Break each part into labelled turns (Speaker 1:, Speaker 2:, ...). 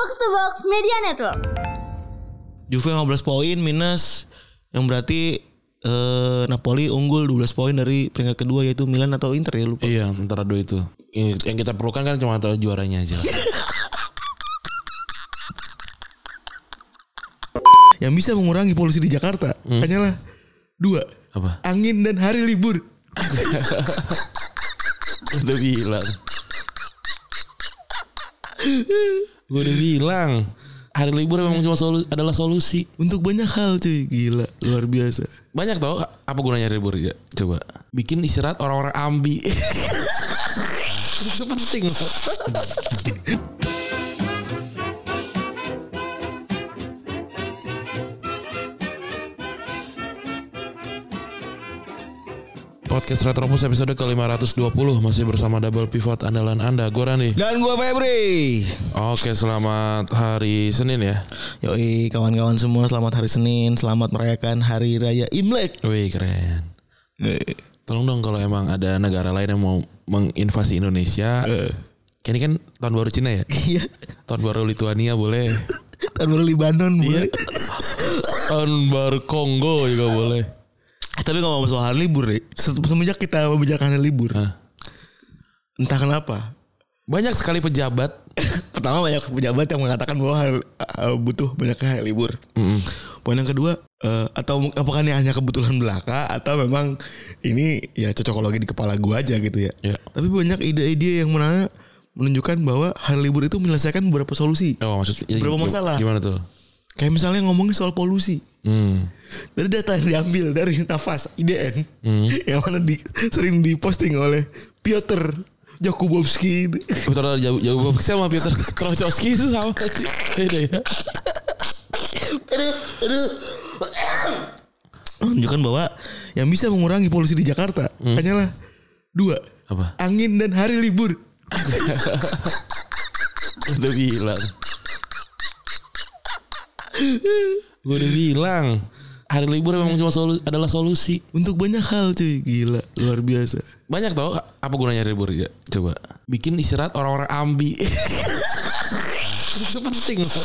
Speaker 1: Box to Box Media Network.
Speaker 2: Juve 15 poin minus yang berarti eh, Napoli unggul 12 poin dari peringkat kedua yaitu Milan atau Inter ya lupa.
Speaker 3: Iya, antara dua itu. Ini yang kita perlukan kan cuma tahu juaranya aja.
Speaker 2: Yang bisa mengurangi polusi di Jakarta hanyalah dua.
Speaker 3: Apa?
Speaker 2: Angin dan hari libur.
Speaker 3: Udah bilang. Gue udah bilang. Hari libur memang cuma solu- adalah solusi.
Speaker 2: Untuk banyak hal cuy Gila luar biasa
Speaker 3: Banyak tau apa gunanya hari libur ya? Coba. Bikin istirahat orang-orang ambi. Itu penting loh. Podcast Retropus episode ke-520 Masih bersama double pivot andalan Anda. Gue Rani
Speaker 2: Dan gua Febri.
Speaker 3: Oke selamat hari Senin ya.
Speaker 2: Yoi kawan-kawan semua selamat hari Senin. Selamat merayakan hari raya Imlek.
Speaker 3: Wih keren. Tolong dong kalau emang ada negara lain yang mau menginvasi Indonesia. Kayak ini kan tahun baru Cina ya?
Speaker 2: Iya.
Speaker 3: Tahun baru Lituania boleh.
Speaker 2: Tahun baru Libanon boleh.
Speaker 3: Tahun baru Kongo juga boleh.
Speaker 2: Eh, Tapi ngomong soal hari libur deh Semenjak kita membicarakan hari libur
Speaker 3: Hah.
Speaker 2: Entah kenapa
Speaker 3: Banyak sekali pejabat
Speaker 2: Pertama banyak pejabat yang mengatakan bahwa hari- eh, butuh banyak hari libur Poin yang kedua eh, Atau apakah ini hanya kebetulan belaka Atau memang ini ya cocokologi di kepala gua aja gitu ya
Speaker 3: Ya.
Speaker 2: Tapi banyak ide-ide yang mana menunjukkan bahwa hari libur itu menyelesaikan beberapa solusi
Speaker 3: Oh maksudnya
Speaker 2: Berapa masalah?
Speaker 3: Gimana tuh?
Speaker 2: Kayak misalnya ngomongin soal polusi
Speaker 3: Hmm.
Speaker 2: dari data yang diambil dari nafas IDN
Speaker 3: Hmm.
Speaker 2: yang mana di, sering diposting oleh Piotr Jakubowski.
Speaker 3: Piotr jauh sama Piotr Krauchowski itu sama. Beda ya.
Speaker 2: aduh, aduh. menunjukkan bahwa yang bisa mengurangi polusi di Jakarta hanyalah dua
Speaker 3: Apa?
Speaker 2: angin dan hari libur
Speaker 3: Udah bilang. Gue udah bilang. Hari libur memang cuma solu- adalah solusi.
Speaker 2: untuk banyak hal cuy gila luar biasa
Speaker 3: Banyak tau apa gunanya hari libur ya? Coba. Bikin istirahat orang-orang ambi. Itu penting loh.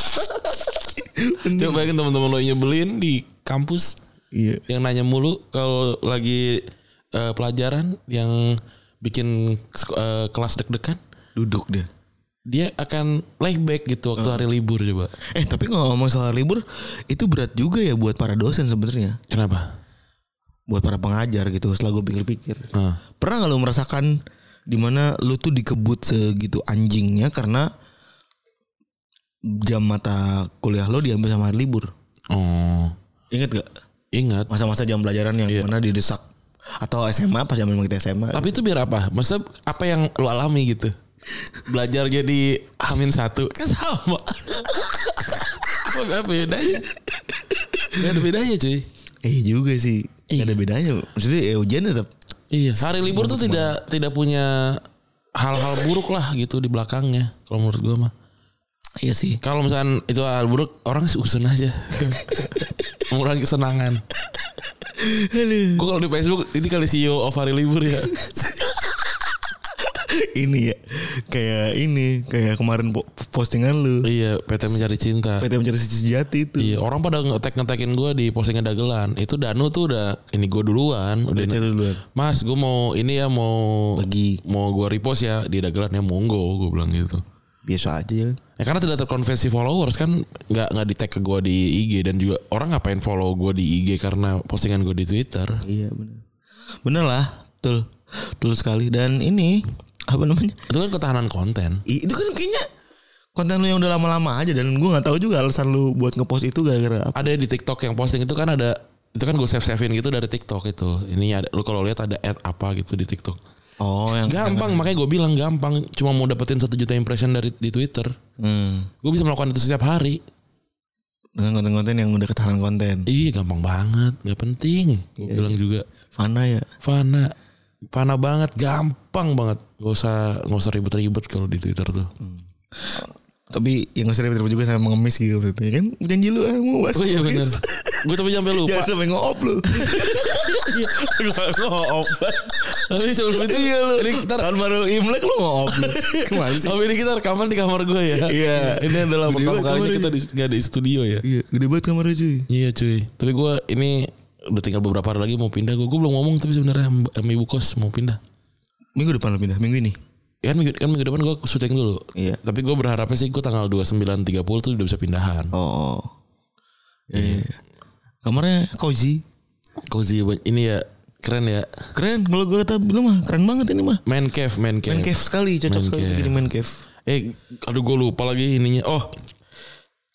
Speaker 3: Coba bayangin teman-teman lo nyebelin di kampus.
Speaker 2: iya
Speaker 3: Yang nanya mulu kalau lagi eh, pelajaran yang bikin eh, kelas deg-degan.
Speaker 2: duduk deh
Speaker 3: Dia akan layback gitu waktu hari libur coba.
Speaker 2: eh tapi ngomong soal libur itu berat juga ya buat para dosen sebenarnya
Speaker 3: Kenapa?
Speaker 2: buat para pengajar gitu setelah gue pikir-pikir
Speaker 3: Nah.
Speaker 2: Pernah gak lu merasakan di mana lu tuh dikebut segitu anjingnya karena jam mata kuliah lo diambil sama hari libur?
Speaker 3: Oh.
Speaker 2: Ingat gak?
Speaker 3: Ingat.
Speaker 2: Masa-masa jam pelajaran yang mana didesak atau SMA pas zaman kita SMA.
Speaker 3: Tapi itu biar apa? Maksudnya apa yang lu alami gitu? Belajar jadi amin satu kan sama. apa bedanya? Gak ada bedanya cuy.
Speaker 2: Eh juga sih. Gak ada bedanya. Maksudnya ya ujian tetap.
Speaker 3: Iya. Hari libur tuh tidak tidak punya hal-hal buruk lah gitu di belakangnya. Kalau menurut gua mah.
Speaker 2: Iya sih.
Speaker 3: Kalau misalnya itu hal buruk orang sih usun aja. Mengurangi kesenangan. Gue kalau di Facebook ini kali CEO of hari libur ya.
Speaker 2: ini ya. Kayak ini. Kayak kemarin po- postingan lu.
Speaker 3: iya, PT mencari cinta.
Speaker 2: PT mencari sejati itu.
Speaker 3: Iya, orang pada ngetek ngetekin gue di postingan dagelan. Itu Danu tuh udah ini gue duluan. Udah,
Speaker 2: Udah duluan.
Speaker 3: Mas, gue mau ini ya mau
Speaker 2: Bagi.
Speaker 3: mau gue repost ya di dagelan ya monggo gue bilang gitu.
Speaker 2: Biasa aja ya.
Speaker 3: Ya karena tidak terkonversi followers kan nggak nggak di tag ke gue di IG dan juga orang ngapain follow gue di IG karena postingan gue di Twitter.
Speaker 2: Iya benar. Bener lah, betul. Betul sekali dan ini apa namanya?
Speaker 3: Itu kan ketahanan konten.
Speaker 2: I- Itu kan kayaknya konten lu yang udah lama-lama aja dan gue nggak tahu juga alasan lu buat ngepost itu gara-gara apa.
Speaker 3: Ada di TikTok yang posting itu kan ada itu kan gue save savein gitu dari TikTok itu. Ini ada lu kalau lihat ada ad apa gitu di TikTok.
Speaker 2: Oh, yang
Speaker 3: Gampang makanya gue bilang gampang. Cuma mau dapetin satu juta impression dari di Twitter.
Speaker 2: Hmm.
Speaker 3: Gue bisa melakukan itu setiap hari.
Speaker 2: Dengan konten-konten yang udah ketahanan konten.
Speaker 3: Iya gampang banget, nggak penting. Gue bilang juga
Speaker 2: Fana ya.
Speaker 3: Fana, Fana banget, gampang banget. Gak usah nggak usah ribet-ribet kalau di Twitter tuh.
Speaker 2: Tapi yang sering ribet juga sama mengemis gitu maksudnya kan janji lu ah, mau bahas
Speaker 3: Oh iya benar. Gue tapi sampai lupa.
Speaker 2: Jangan sampai ngoop lu.
Speaker 3: Gua ngoop. Tapi sebelum itu
Speaker 2: Iya lu.
Speaker 3: Ini kita
Speaker 2: Tahun baru Imlek lu ngopi. Ke mana sih?
Speaker 3: Oh ini kita rekaman di kamar gue ya.
Speaker 2: Iya.
Speaker 3: Ini adalah pertama kalinya kita di, gak di studio ya.
Speaker 2: Iya, gede banget kamarnya cuy.
Speaker 3: Iya cuy. Tapi gue ini udah tinggal beberapa hari lagi mau pindah. Gue gue belum ngomong tapi sebenarnya sama ibu kos mau pindah.
Speaker 2: Minggu depan lu pindah, minggu ini.
Speaker 3: Ya kan minggu, kan minggu depan gue syuting dulu.
Speaker 2: Iya.
Speaker 3: Tapi gue berharapnya sih gue tanggal 29.30 tuh udah bisa pindahan.
Speaker 2: Oh. Iya. iya. Kamarnya cozy.
Speaker 3: Cozy ini ya keren ya.
Speaker 2: Keren kalau gue kata lu mah keren banget ini mah.
Speaker 3: Man cave, man cave.
Speaker 2: Man cave sekali, cocok
Speaker 3: Man
Speaker 2: sekali
Speaker 3: cave.
Speaker 2: jadi man cave.
Speaker 3: Eh, aduh gue lupa lagi ininya. Oh,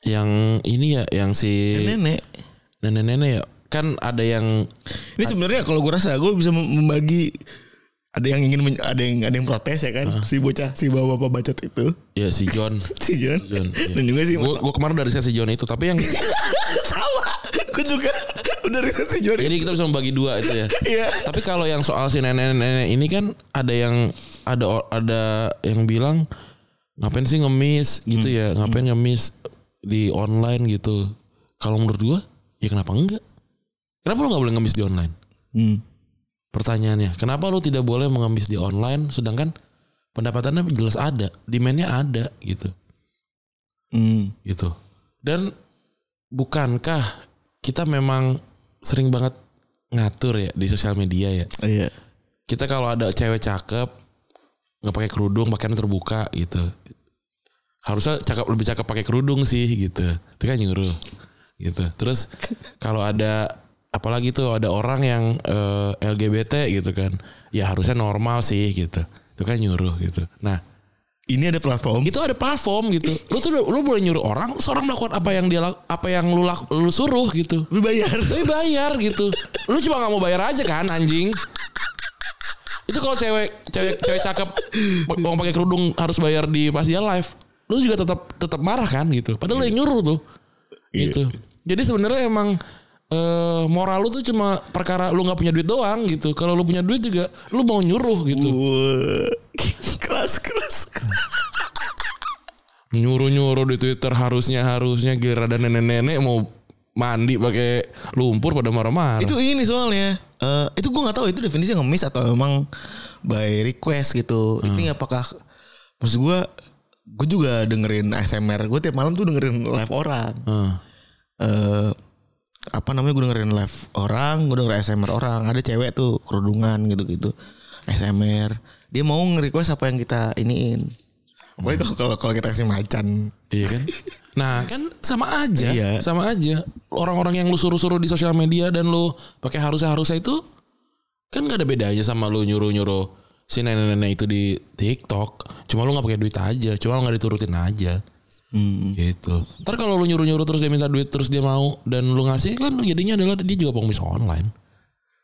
Speaker 3: yang ini ya, yang si
Speaker 2: Nenek.
Speaker 3: nenek-nenek ya. Kan ada yang
Speaker 2: Ini sebenarnya kalau gue rasa gue bisa mem- membagi ada yang ingin ada yang ada yang protes ya kan si bocah si bapak-bapak bacot itu
Speaker 3: ya si John.
Speaker 2: si John,
Speaker 3: John. iya.
Speaker 2: dan juga si
Speaker 3: Gue gue kemarin dari si John itu, tapi yang
Speaker 2: sama gue juga udah riset si John
Speaker 3: jadi kita bisa membagi dua itu ya.
Speaker 2: iya
Speaker 3: Tapi kalau yang soal si nenek-nenek ini kan ada yang ada ada yang bilang ngapain sih ngemis gitu ya, ngapain ngemis di online gitu. Kalau menurut gua, ya kenapa enggak? Kenapa lu nggak boleh ngemis di online?
Speaker 2: hmm.
Speaker 3: Pertanyaannya, kenapa lu tidak boleh mengemis di online sedangkan pendapatannya jelas ada, demandnya ada gitu,
Speaker 2: Hmm.
Speaker 3: gitu. Dan bukankah kita memang sering banget ngatur ya di sosial media ya?
Speaker 2: iya
Speaker 3: kita kalau ada cewek cakep nggak pakai kerudung pakaian terbuka gitu harusnya cakep lebih cakep pakai kerudung sih gitu itu kan nyuruh gitu terus kalau ada apalagi tuh ada orang yang eh, LGBT gitu kan ya harusnya normal sih gitu itu kan nyuruh gitu nah
Speaker 2: ini ada platform
Speaker 3: itu ada platform gitu lu tuh lu boleh nyuruh orang seorang melakukan apa yang dia apa yang lu lu suruh gitu
Speaker 2: lu bayar
Speaker 3: tapi bayar gitu. Lu cuma nggak mau bayar aja kan anjing. Itu kalau cewek cewek cewek cakep mau pakai kerudung harus bayar di pas dia live. Lu juga tetap tetap marah kan gitu. Padahal lu yang nyuruh tuh. Gitu. Jadi sebenarnya emang eh, moral lu tuh cuma perkara lu nggak punya duit doang gitu. Kalau lu punya duit juga lu mau nyuruh gitu.
Speaker 2: Keras keras
Speaker 3: Nyuruh-nyuruh di Twitter harusnya harusnya gira dan nenek-nenek mau mandi pakai lumpur pada marah-marah.
Speaker 2: itu ini soalnya eh itu gue nggak tahu itu definisi ngemis atau memang by request gitu ini apakah maksud gue gue juga dengerin ASMR gue tiap malam tuh dengerin live orang
Speaker 3: Heeh.
Speaker 2: eh apa namanya gue dengerin live orang gue dengerin ASMR orang ada cewek tuh kerudungan gitu gitu ASMR dia mau nge-request apa yang kita iniin Apalagi kalau kalau kalau kita kasih macan
Speaker 3: Iya kan? Nah kan sama aja,
Speaker 2: Iya.
Speaker 3: sama aja. Orang-orang yang lu suruh-suruh di sosial media dan lu pakai harusnya-harusnya itu kan gak ada bedanya sama lu nyuruh-nyuruh si nenek-nenek itu di TikTok. Cuma lu nggak pakai duit aja, cuma lu nggak diturutin aja.
Speaker 2: Hmm.
Speaker 3: Gitu. Ntar kalau lu nyuruh-nyuruh terus dia minta duit terus dia mau dan lu ngasih kan jadinya adalah dia juga pengemis online.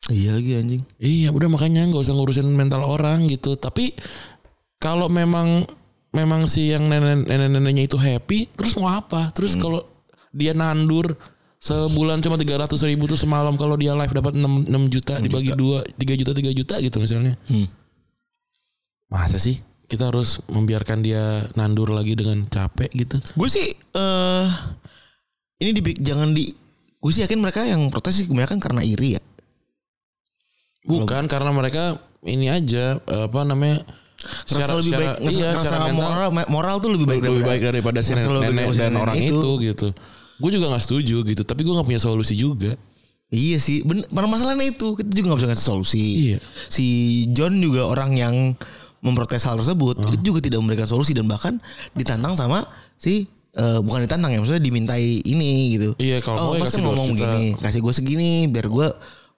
Speaker 2: iya lagi anjing
Speaker 3: Iya, udah makanya nggak usah ngurusin mental orang gitu. Tapi kalau memang memang si yang nenek neneknya itu happy, terus mau apa? Terus kalau dia nandur sebulan cuma tiga ratus ribu tuh semalam kalau dia live dapat 6, 6 juta dibagi dua tiga juta tiga juta gitu misalnya.
Speaker 2: Hmm.
Speaker 3: Masa sih kita harus membiarkan dia nandur lagi dengan capek gitu?
Speaker 2: Gue sih eh ini di, jangan di gue sih yakin mereka yang protes sih kebanyakan karena iri ya.
Speaker 3: Bukan karena mereka ini aja apa namanya?
Speaker 2: Ngerasa lebih baik, ngerasa,
Speaker 3: iya,
Speaker 2: ngerasa
Speaker 3: secara mental-
Speaker 2: moral moral tuh lebih baik
Speaker 3: lebih baik daripada si
Speaker 2: baik
Speaker 3: nenek
Speaker 2: si
Speaker 3: dan
Speaker 2: nenek
Speaker 3: orang itu, gitu. Gue juga nggak setuju gitu, tapi gue nggak punya solusi juga.
Speaker 2: Iya sih, bener, masalahnya itu kita juga nggak bisa ngasih solusi.
Speaker 3: Iya.
Speaker 2: Si John juga orang yang memprotes hal tersebut, itu juga tidak memberikan solusi dan bahkan ditantang sama si eh, bukan ditantang ya, maksudnya dimintai ini gitu.
Speaker 3: Iya, kalau
Speaker 2: oh,
Speaker 3: mau ya kasih
Speaker 2: kan ngomong
Speaker 3: 2 juta.
Speaker 2: begini, kasih gue segini biar gue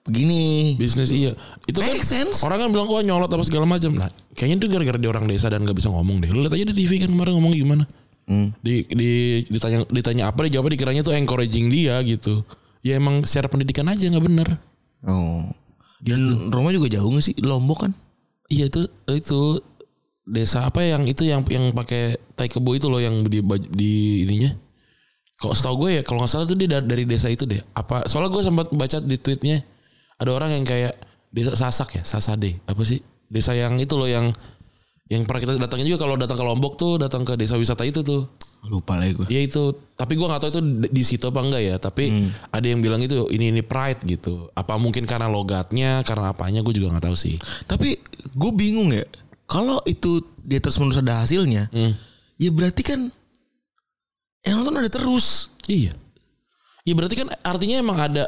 Speaker 2: begini.
Speaker 3: Bisnis iya. Itu kan
Speaker 2: Make sense.
Speaker 3: orang kan bilang wah nyolot apa segala macam. Nah, kayaknya itu gara-gara dia orang desa dan nggak bisa ngomong deh. Lu lihat aja di TV kan kemarin ngomong gimana.
Speaker 2: Hmm.
Speaker 3: Di, di ditanya ditanya apa dia jawabnya dikiranya tuh encouraging dia gitu. Ya emang secara pendidikan aja nggak bener.
Speaker 2: Oh. Dan rumah juga jauh gak sih? Lombok kan?
Speaker 3: Iya itu itu desa apa yang itu yang yang pakai tai kebo itu loh yang di di ininya. Kalau setahu gue ya kalau nggak salah tuh dia da- dari desa itu deh. Apa soalnya gue sempat baca di tweetnya ada orang yang kayak desa Sasak ya Sasade apa sih desa yang itu loh yang Yang pernah kita datangin juga kalau datang ke Lombok tuh datang ke desa wisata itu tuh.
Speaker 2: Lupa lah gue.
Speaker 3: Ya itu, tapi gua nggak tahu itu di- situ apa enggak ya. Tapi ada yang bilang itu ini ini pride gitu. Apa mungkin karena logatnya, karena apanya gue juga nggak tahu sih.
Speaker 2: Tapi gue bingung ya. Kalau itu dia terus menerus ada hasilnya,
Speaker 3: Hmm.
Speaker 2: ya berarti kan yang nonton ada terus
Speaker 3: Iya. Ya berarti kan artinya emang ada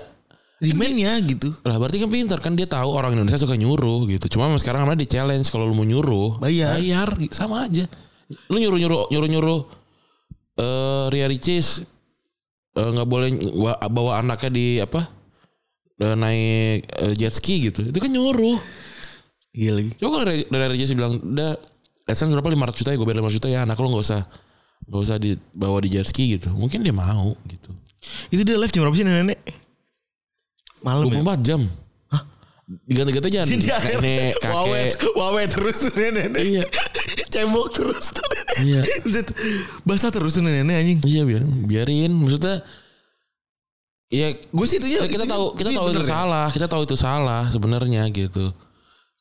Speaker 2: demandnya gitu.
Speaker 3: lah berarti kan pintar kan dia tahu orang Indonesia suka nyuruh gitu. Cuma sekarang karena di challenge kalau lu mau nyuruh
Speaker 2: Bayar.
Speaker 3: bayar sama aja. Lu nyuruh nyuruh nyuruh nyuruh eh Ria Ricis eh, nggak boleh bawa, anaknya di apa eh, naik eh, jet ski gitu. Itu kan nyuruh.
Speaker 2: Iya lagi.
Speaker 3: Coba kalau Ria Ria Ricis bilang udah AdSense berapa 500 juta ya gue bayar 500 juta ya anak lu nggak usah nggak usah dibawa di jet ski gitu. Mungkin dia mau gitu.
Speaker 2: Itu dia live jam berapa sih nenek? Malam ya?
Speaker 3: 24 jam. Hah? Diganti-ganti aja. Nenek, kakek.
Speaker 2: wawet terus tuh nenek.
Speaker 3: Iya.
Speaker 2: Cebok terus tuh nenek.
Speaker 3: Iya.
Speaker 2: Basah terus tuh nenek anjing.
Speaker 3: Iya biar biarin. Maksudnya Iya,
Speaker 2: Gue sih itu ya.
Speaker 3: kita
Speaker 2: itu-
Speaker 3: tahu kita tahu itu
Speaker 2: ya?
Speaker 3: salah, kita tahu itu salah sebenarnya gitu.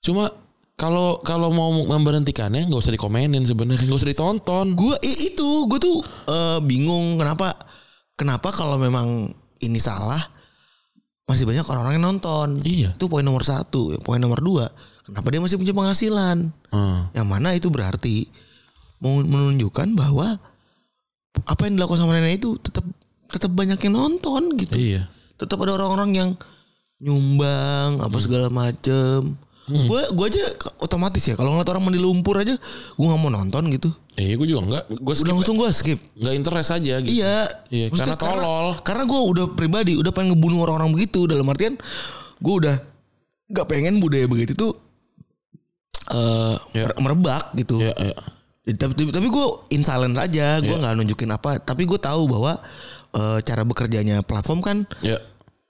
Speaker 3: Cuma kalau kalau mau memberhentikannya nggak usah dikomenin sebenarnya, nggak usah ditonton.
Speaker 2: Gue itu gue tuh eh, bingung kenapa kenapa kalau memang ini salah masih banyak orang-orang yang nonton.
Speaker 3: Iya.
Speaker 2: Itu poin nomor satu. Poin nomor dua, kenapa dia masih punya penghasilan?
Speaker 3: Hmm.
Speaker 2: Yang mana itu berarti menunjukkan bahwa apa yang dilakukan sama nenek itu tetap tetap banyak yang nonton gitu.
Speaker 3: Iya.
Speaker 2: Tetap ada orang-orang yang nyumbang apa segala macem. Gue gue aja otomatis ya kalau ngeliat orang mandi lumpur aja gue nggak mau nonton gitu.
Speaker 3: Eh, gue juga nggak, gue
Speaker 2: Udah langsung gue skip.
Speaker 3: nggak interest aja gitu.
Speaker 2: Iya.
Speaker 3: Iya,
Speaker 2: Maksudnya
Speaker 3: karena tolol.
Speaker 2: Karena, gue udah pribadi udah pengen ngebunuh orang-orang begitu dalam artian gue udah nggak pengen budaya begitu tuh eh
Speaker 3: Iya.
Speaker 2: merebak gitu.
Speaker 3: Iya, iya.
Speaker 2: Tapi, tapi, tapi gue in silent aja, gue nggak nunjukin apa. Tapi gue tahu bahwa eh, cara bekerjanya platform kan
Speaker 3: Iya.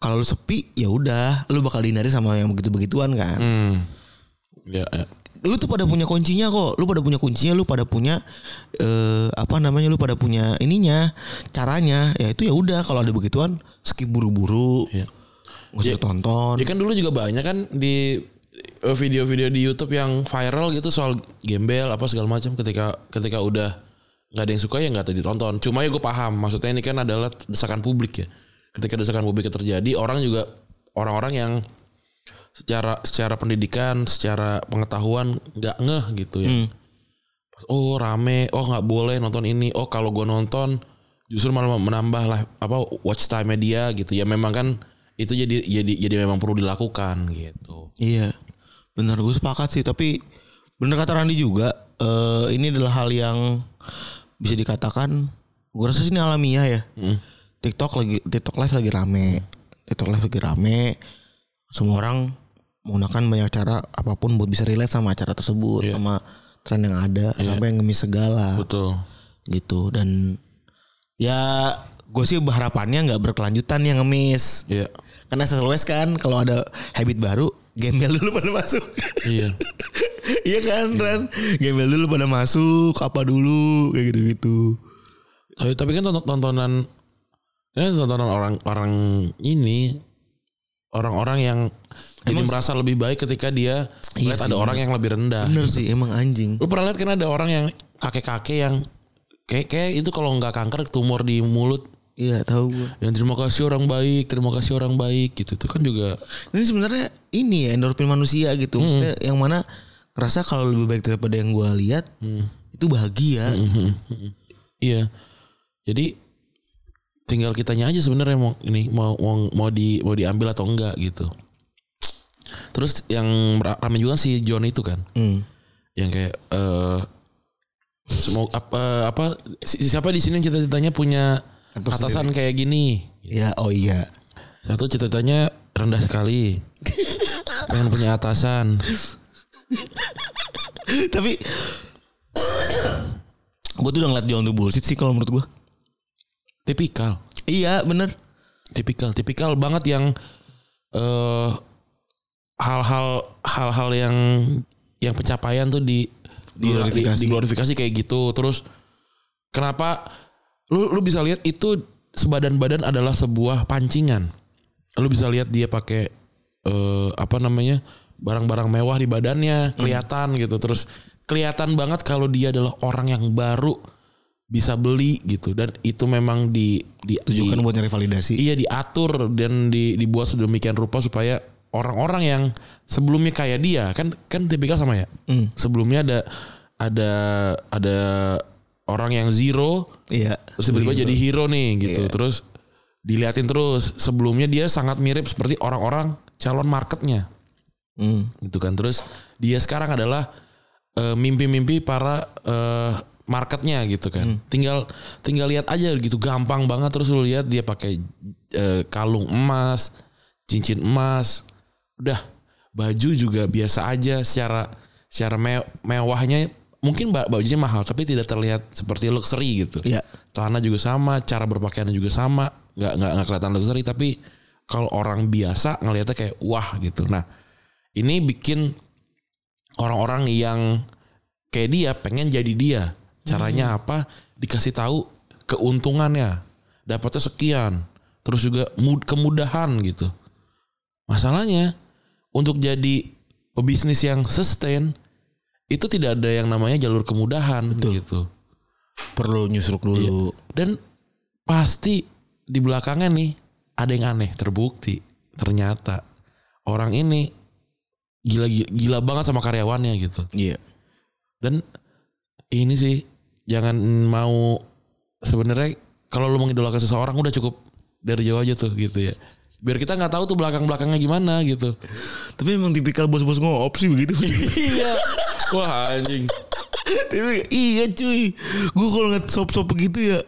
Speaker 2: Kalau lu sepi ya udah, lu bakal dihindari sama yang begitu-begituan kan.
Speaker 3: Hmm. Iya, iya.
Speaker 2: Lu tuh pada punya kuncinya kok, lu pada punya kuncinya, lu pada punya eh apa namanya, lu pada punya ininya, caranya. Ya itu ya udah kalau ada begituan skip buru-buru,
Speaker 3: Iya.
Speaker 2: nggak usah tonton.
Speaker 3: Ya kan dulu juga banyak kan di eh, video-video di YouTube yang viral gitu soal gembel apa segala macam ketika ketika udah nggak ada yang suka ya nggak tadi ditonton. Cuma ya gue paham maksudnya ini kan adalah desakan publik ya. Ketika desakan publik terjadi orang juga orang-orang yang secara secara pendidikan, secara pengetahuan nggak ngeh gitu ya.
Speaker 2: Hmm.
Speaker 3: Oh rame, oh nggak boleh nonton ini. Oh kalau gue nonton justru malah menambah lah apa watch time media gitu. Ya memang kan itu jadi jadi jadi memang perlu dilakukan gitu.
Speaker 2: Iya, benar gue sepakat sih. Tapi bener kata Randi juga, eh ini adalah hal yang bisa dikatakan, gue rasa sih ini alamiah ya.
Speaker 3: Hmm.
Speaker 2: TikTok lagi TikTok live lagi rame, TikTok live lagi rame. Semua orang menggunakan banyak cara apa pun buat bisa relate sama acara tersebut,
Speaker 3: Iya.
Speaker 2: sama tren yang ada, sampai yang ngemis segala
Speaker 3: Betul.
Speaker 2: gitu. Dan ya gue sih berharapannya nggak berkelanjutan yang ngemis.
Speaker 3: Iya.
Speaker 2: Karena SLWS kan kalau ada habit baru, gembel dulu pada masuk.
Speaker 3: Iya.
Speaker 2: iya kan, Ran? Gembel dulu pada masuk, apa dulu, kayak gitu-gitu.
Speaker 3: Tapi tapi kan tonton- tontonan ya tontonan orang orang ini orang-orang yang jadi merasa lebih baik ketika dia
Speaker 2: Iya
Speaker 3: lihat ada orang yang lebih rendah.
Speaker 2: Bener sih, emang anjing.
Speaker 3: Lu pernah lihat kan ada orang yang kakek-kakek yang kayak kayak itu kalau nggak kanker tumor di mulut
Speaker 2: Iya, tahu gue.
Speaker 3: yang terima kasih orang baik, terima kasih orang baik gitu. Itu kan juga
Speaker 2: Ini sebenarnya ini ya endorfin manusia gitu. Maksudnya yang mana ngerasa kalau lebih baik daripada yang gue lihat, itu bahagia.
Speaker 3: Iya. Jadi tinggal kitanya aja sebenarnya mau ini mau mau mau di mau diambil atau enggak gitu. Terus yang ra- rame juga si John itu kan,
Speaker 2: Hmm.
Speaker 3: yang kayak eh semua apa apa si- siapa di sini cita-citanya punya
Speaker 2: Kantor
Speaker 3: atasan kayak gini.
Speaker 2: Ya, oh iya.
Speaker 3: Satu cita-citanya rendah sekali. Pengen punya atasan.
Speaker 2: Tapi gue tuh udah ngeliat John tuh bullshit sih kalau menurut gue.
Speaker 3: Tipikal.
Speaker 2: Iya, bener.
Speaker 3: tipikal tipikal banget yang eh hal-hal hal-hal yang yang pencapaian tuh di di,
Speaker 2: Glorifikasi.
Speaker 3: di- diglorifikasi kayak gitu terus kenapa lu lu bisa lihat itu sebadan-badan adalah sebuah pancingan lu bisa lihat dia pakai eh apa namanya barang-barang mewah di badannya kelihatan gitu terus kelihatan banget kalau dia adalah orang yang baru bisa beli gitu dan itu memang di di
Speaker 2: Tujukan
Speaker 3: di-
Speaker 2: buat nyari validasi.
Speaker 3: Iya diatur dan di, dibuat sedemikian rupa supaya orang-orang yang sebelumnya kayak dia kan kan tipikal sama ya.
Speaker 2: Hmm.
Speaker 3: Sebelumnya ada ada ada orang yang zero
Speaker 2: Iya.
Speaker 3: terus tiba-tiba jadi hero nih gitu.
Speaker 2: Iya.
Speaker 3: Terus diliatin terus sebelumnya dia sangat mirip seperti orang-orang calon marketnya
Speaker 2: Hmm.
Speaker 3: gitu kan. Terus dia sekarang adalah eh, mimpi-mimpi para eh, marketnya gitu kan. Tinggal tinggal lihat aja gitu gampang banget terus lu lihat dia pakai eh, kalung emas, cincin emas. Udah baju juga biasa aja secara secara me- mewahnya mungkin ba- bajunya mahal tapi tidak terlihat seperti luxury gitu.
Speaker 2: Iya.
Speaker 3: Celana juga sama, cara berpakaiannya juga sama, nggak nggak nggak kelihatan luxury tapi kalau orang biasa ngelihatnya kayak wah gitu. Nah, ini bikin orang-orang yang kayak dia pengen jadi dia. Caranya apa? Dikasih tahu keuntungannya, dapatnya sekian, terus juga mud- kemudahan gitu. Masalahnya untuk jadi pebisnis yang sustain itu tidak ada yang namanya jalur kemudahan gitu.
Speaker 2: Perlu nyusruk dulu.
Speaker 3: Dan pasti di belakangnya nih ada yang aneh terbukti. Ternyata orang ini gila gila, gila banget sama karyawannya gitu.
Speaker 2: Iya.
Speaker 3: Dan ini sih jangan mau sebenarnya kalau lu mengidolakan seseorang udah cukup dari jauh aja tuh gitu ya. Biar kita nggak tahu tuh belakang-belakangnya gimana gitu.
Speaker 2: Tapi emang tipikal bos-bos ngop sih begitu.
Speaker 3: Iya. Wah anjing.
Speaker 2: Tapi iya cuy. Gue kalau ngeliat sop-sop begitu ya.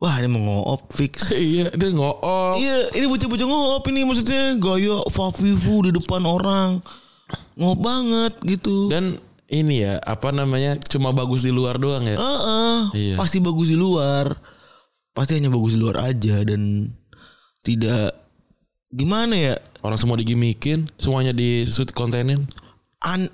Speaker 2: Wah ini mau ngoop fix.
Speaker 3: iya, dia ngoop.
Speaker 2: Iya ini bocah-bocah ngoop ini maksudnya gaya fafifu di depan orang. Ngoop banget gitu.
Speaker 3: Dan ini ya, apa namanya? Cuma bagus di luar doang ya.
Speaker 2: Heeh,
Speaker 3: Iya.
Speaker 2: pasti bagus di luar. Pasti hanya bagus di luar aja dan tidak gimana ya?
Speaker 3: Orang semua digimikin, semuanya di shoot kontenin.
Speaker 2: An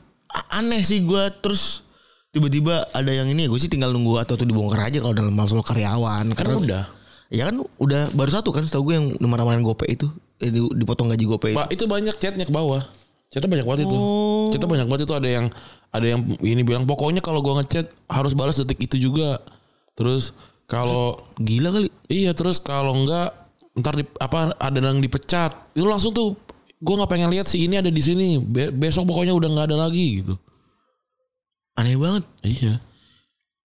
Speaker 2: aneh sih gua terus tiba-tiba ada yang ini gue sih tinggal nunggu atau tuh dibongkar aja kalau dalam masalah karyawan
Speaker 3: Kan
Speaker 2: karena
Speaker 3: udah.
Speaker 2: ya kan udah baru satu kan setahu gue yang marah-marahin gope itu eh, di- dipotong gaji gope itu.
Speaker 3: Pak, itu banyak chatnya ke bawah. Chatnya banyak banget itu.
Speaker 2: Oh.
Speaker 3: Chatnya banyak banget itu ada yang ada yang ini bilang pokoknya kalau gua ngechat harus balas detik itu juga. Terus kalau
Speaker 2: gila kali
Speaker 3: iya terus kalau enggak ntar di, apa ada yang dipecat. Itu langsung tuh gua nggak pengen lihat si ini ada di sini. Be- besok pokoknya udah nggak ada lagi gitu.
Speaker 2: aneh banget
Speaker 3: Iya.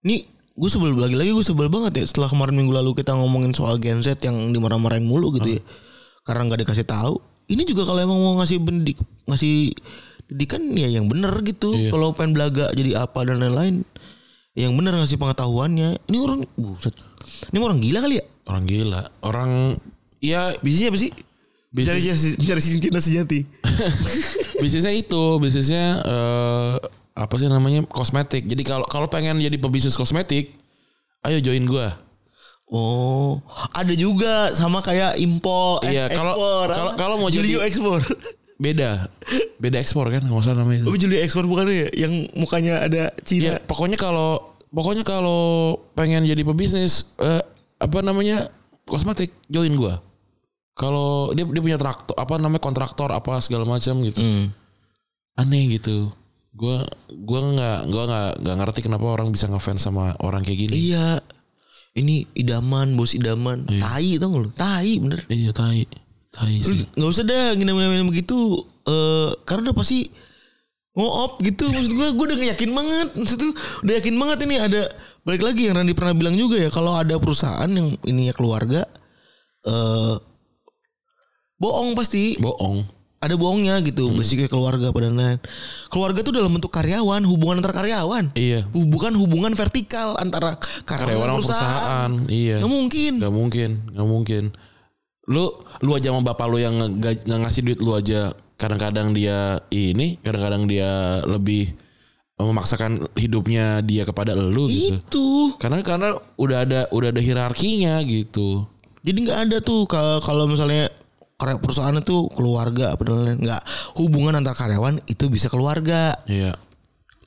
Speaker 2: nih gue sebel lagi-lagi gue sebel banget ya setelah kemarin minggu lalu kita ngomongin soal Gen Z yang dimarah-marahin mulu gitu ya karena nggak dikasih tahu ini juga kalau emang mau ngasih pendidik ngasih didikan ya yang bener gitu.
Speaker 3: Iya.
Speaker 2: kalau pengen belaga jadi apa dan lain-lain yang bener ngasih pengetahuannya. Ini orang buset. Ini orang gila kali ya?
Speaker 3: Orang gila. Orang ya
Speaker 2: bisnisnya apa sih?
Speaker 3: Bisnis-
Speaker 2: mencari cincin sejati.
Speaker 3: Bisnisnya itu bisnisnya eh, apa sih namanya? Kosmetik. Jadi kalau kalau pengen jadi pebisnis kosmetik ayo join gua.
Speaker 2: Oh ada juga sama kayak impor
Speaker 3: Iya, kalau- kalau- kalau mau
Speaker 2: Julio
Speaker 3: jadi-
Speaker 2: ekspor
Speaker 3: beda beda ekspor kan nggak usah namanya itu
Speaker 2: Oh Julio ekspor bukan ya yang mukanya ada
Speaker 3: ya
Speaker 2: Cina
Speaker 3: pokoknya kalau pokoknya kalau pengen jadi pebisnis eh, apa namanya kosmetik join gua kalau dia dia punya traktor apa namanya kontraktor apa segala macam gitu
Speaker 2: Hmm.
Speaker 3: aneh gitu gua gua nggak gua nggak nggak ngerti kenapa orang bisa ngefans sama orang kayak gini
Speaker 2: Iya. Ini idaman, bos idaman. Tai tau gak lu? Tai bener.
Speaker 3: iya tai tai
Speaker 2: Lu
Speaker 3: sih
Speaker 2: gak usah dah ngina-ngina begitu. eh karena udah pasti ngoop gitu. Maksud gue, gue udah yakin banget. Maksud tuh udah yakin banget ini ada. Balik lagi yang Randy pernah bilang juga ya. Kalau ada perusahaan yang ininya keluarga. eh bohong pasti.
Speaker 3: bohong
Speaker 2: Ada bohongnya gitu. Basicnya keluarga pada lain. Keluarga tuh dalam bentuk karyawan. Hubungan antar karyawan.
Speaker 3: iya
Speaker 2: Bukan hubungan vertikal antara karyawan,
Speaker 3: karyawan
Speaker 2: perusahaan.
Speaker 3: perusahaan iya
Speaker 2: Nggak mungkin.
Speaker 3: Gak mungkin, gak mungkin. Lu lu aja sama bapak lu yang nggak ngasih duit lu aja kadang-kadang dia ini, kadang-kadang dia lebih memaksakan hidupnya dia kepada lu gitu.
Speaker 2: Itu.
Speaker 3: Karena karena udah ada udah ada hierarkinya gitu.
Speaker 2: Jadi nggak ada tuh ka- kalau misalnya perusahaan itu keluarga apa dan lain-lain. nggak hubungan antar karyawan itu bisa keluarga.
Speaker 3: Iya.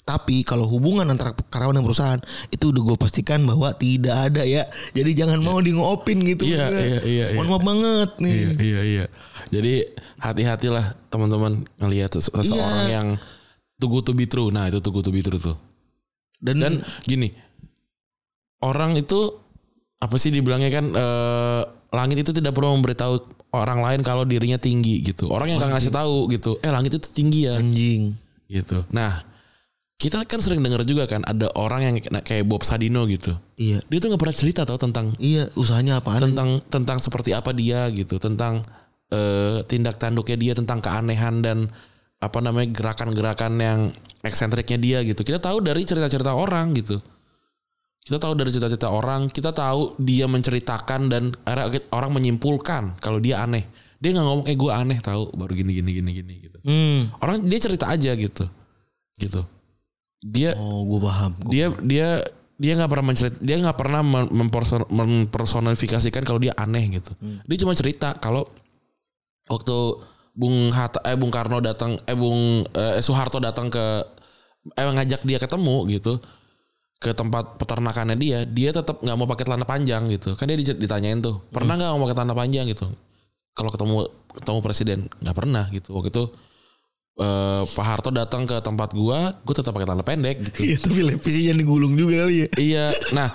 Speaker 2: Tapi kalau hubungan antara karyawan dan perusahaan itu udah gue pastikan bahwa tidak ada ya. Jadi jangan mau di ngopin gitu.
Speaker 3: Iya,
Speaker 2: maksudnya.
Speaker 3: iya, iya, iya.
Speaker 2: Mohon maaf banget nih.
Speaker 3: Iya, iya, iya. Jadi hati-hatilah teman-teman ngelihat sese- seseorang
Speaker 2: Iya.
Speaker 3: yang too good to be true. Nah, itu too good to be true tuh.
Speaker 2: Dan,
Speaker 3: Dan gini, orang itu apa sih dibilangnya kan eh, langit itu tidak perlu memberitahu orang lain kalau dirinya tinggi gitu. Orang yang nggak ngasih tahu gitu. Eh langit itu tinggi ya
Speaker 2: anjing.
Speaker 3: gitu. Nah kita kan sering dengar juga kan ada orang yang kayak- Bob Sadino gitu.
Speaker 2: Iya.
Speaker 3: Dia tuh nggak pernah cerita tau tentang
Speaker 2: Iya, usahanya apaan?
Speaker 3: tentang tentang seperti apa dia gitu, tentang eh, tindak tanduknya dia, tentang keanehan dan apa namanya gerakan-gerakan yang eksentriknya dia gitu. Kita tahu dari cerita-cerita orang gitu. Kita tahu dari cerita-cerita orang, kita tahu dia menceritakan dan orang menyimpulkan kalau dia aneh. Dia nggak ngomong eh gue aneh tahu baru gini gini gini gini gitu.
Speaker 2: Hmm.
Speaker 3: Orang dia cerita aja gitu. Gitu. Dia
Speaker 2: Oh, gue paham. Gua-
Speaker 3: dia dia dia nggak pernah mencerit dia nggak pernah mem- memperson- mempersonifikasikan kalau dia aneh gitu. Dia cuma cerita kalau waktu Bung Hatta eh Bung Karno datang eh Bung eh, Soeharto datang ke eh ngajak dia ketemu gitu ke tempat peternakannya dia dia tetap nggak mau pakai celana panjang gitu. Kan dia ditanyain tuh pernah nggak mau pakai celana panjang? gitu. Kalau ketemu ketemu presiden nggak pernah gitu. Waktu itu eh, Pak Harto datang ke tempat gua gua tetap pakai celana pendek gitu
Speaker 2: Iya, tapi revisinya digulung juga kali ya.
Speaker 3: Iya, nah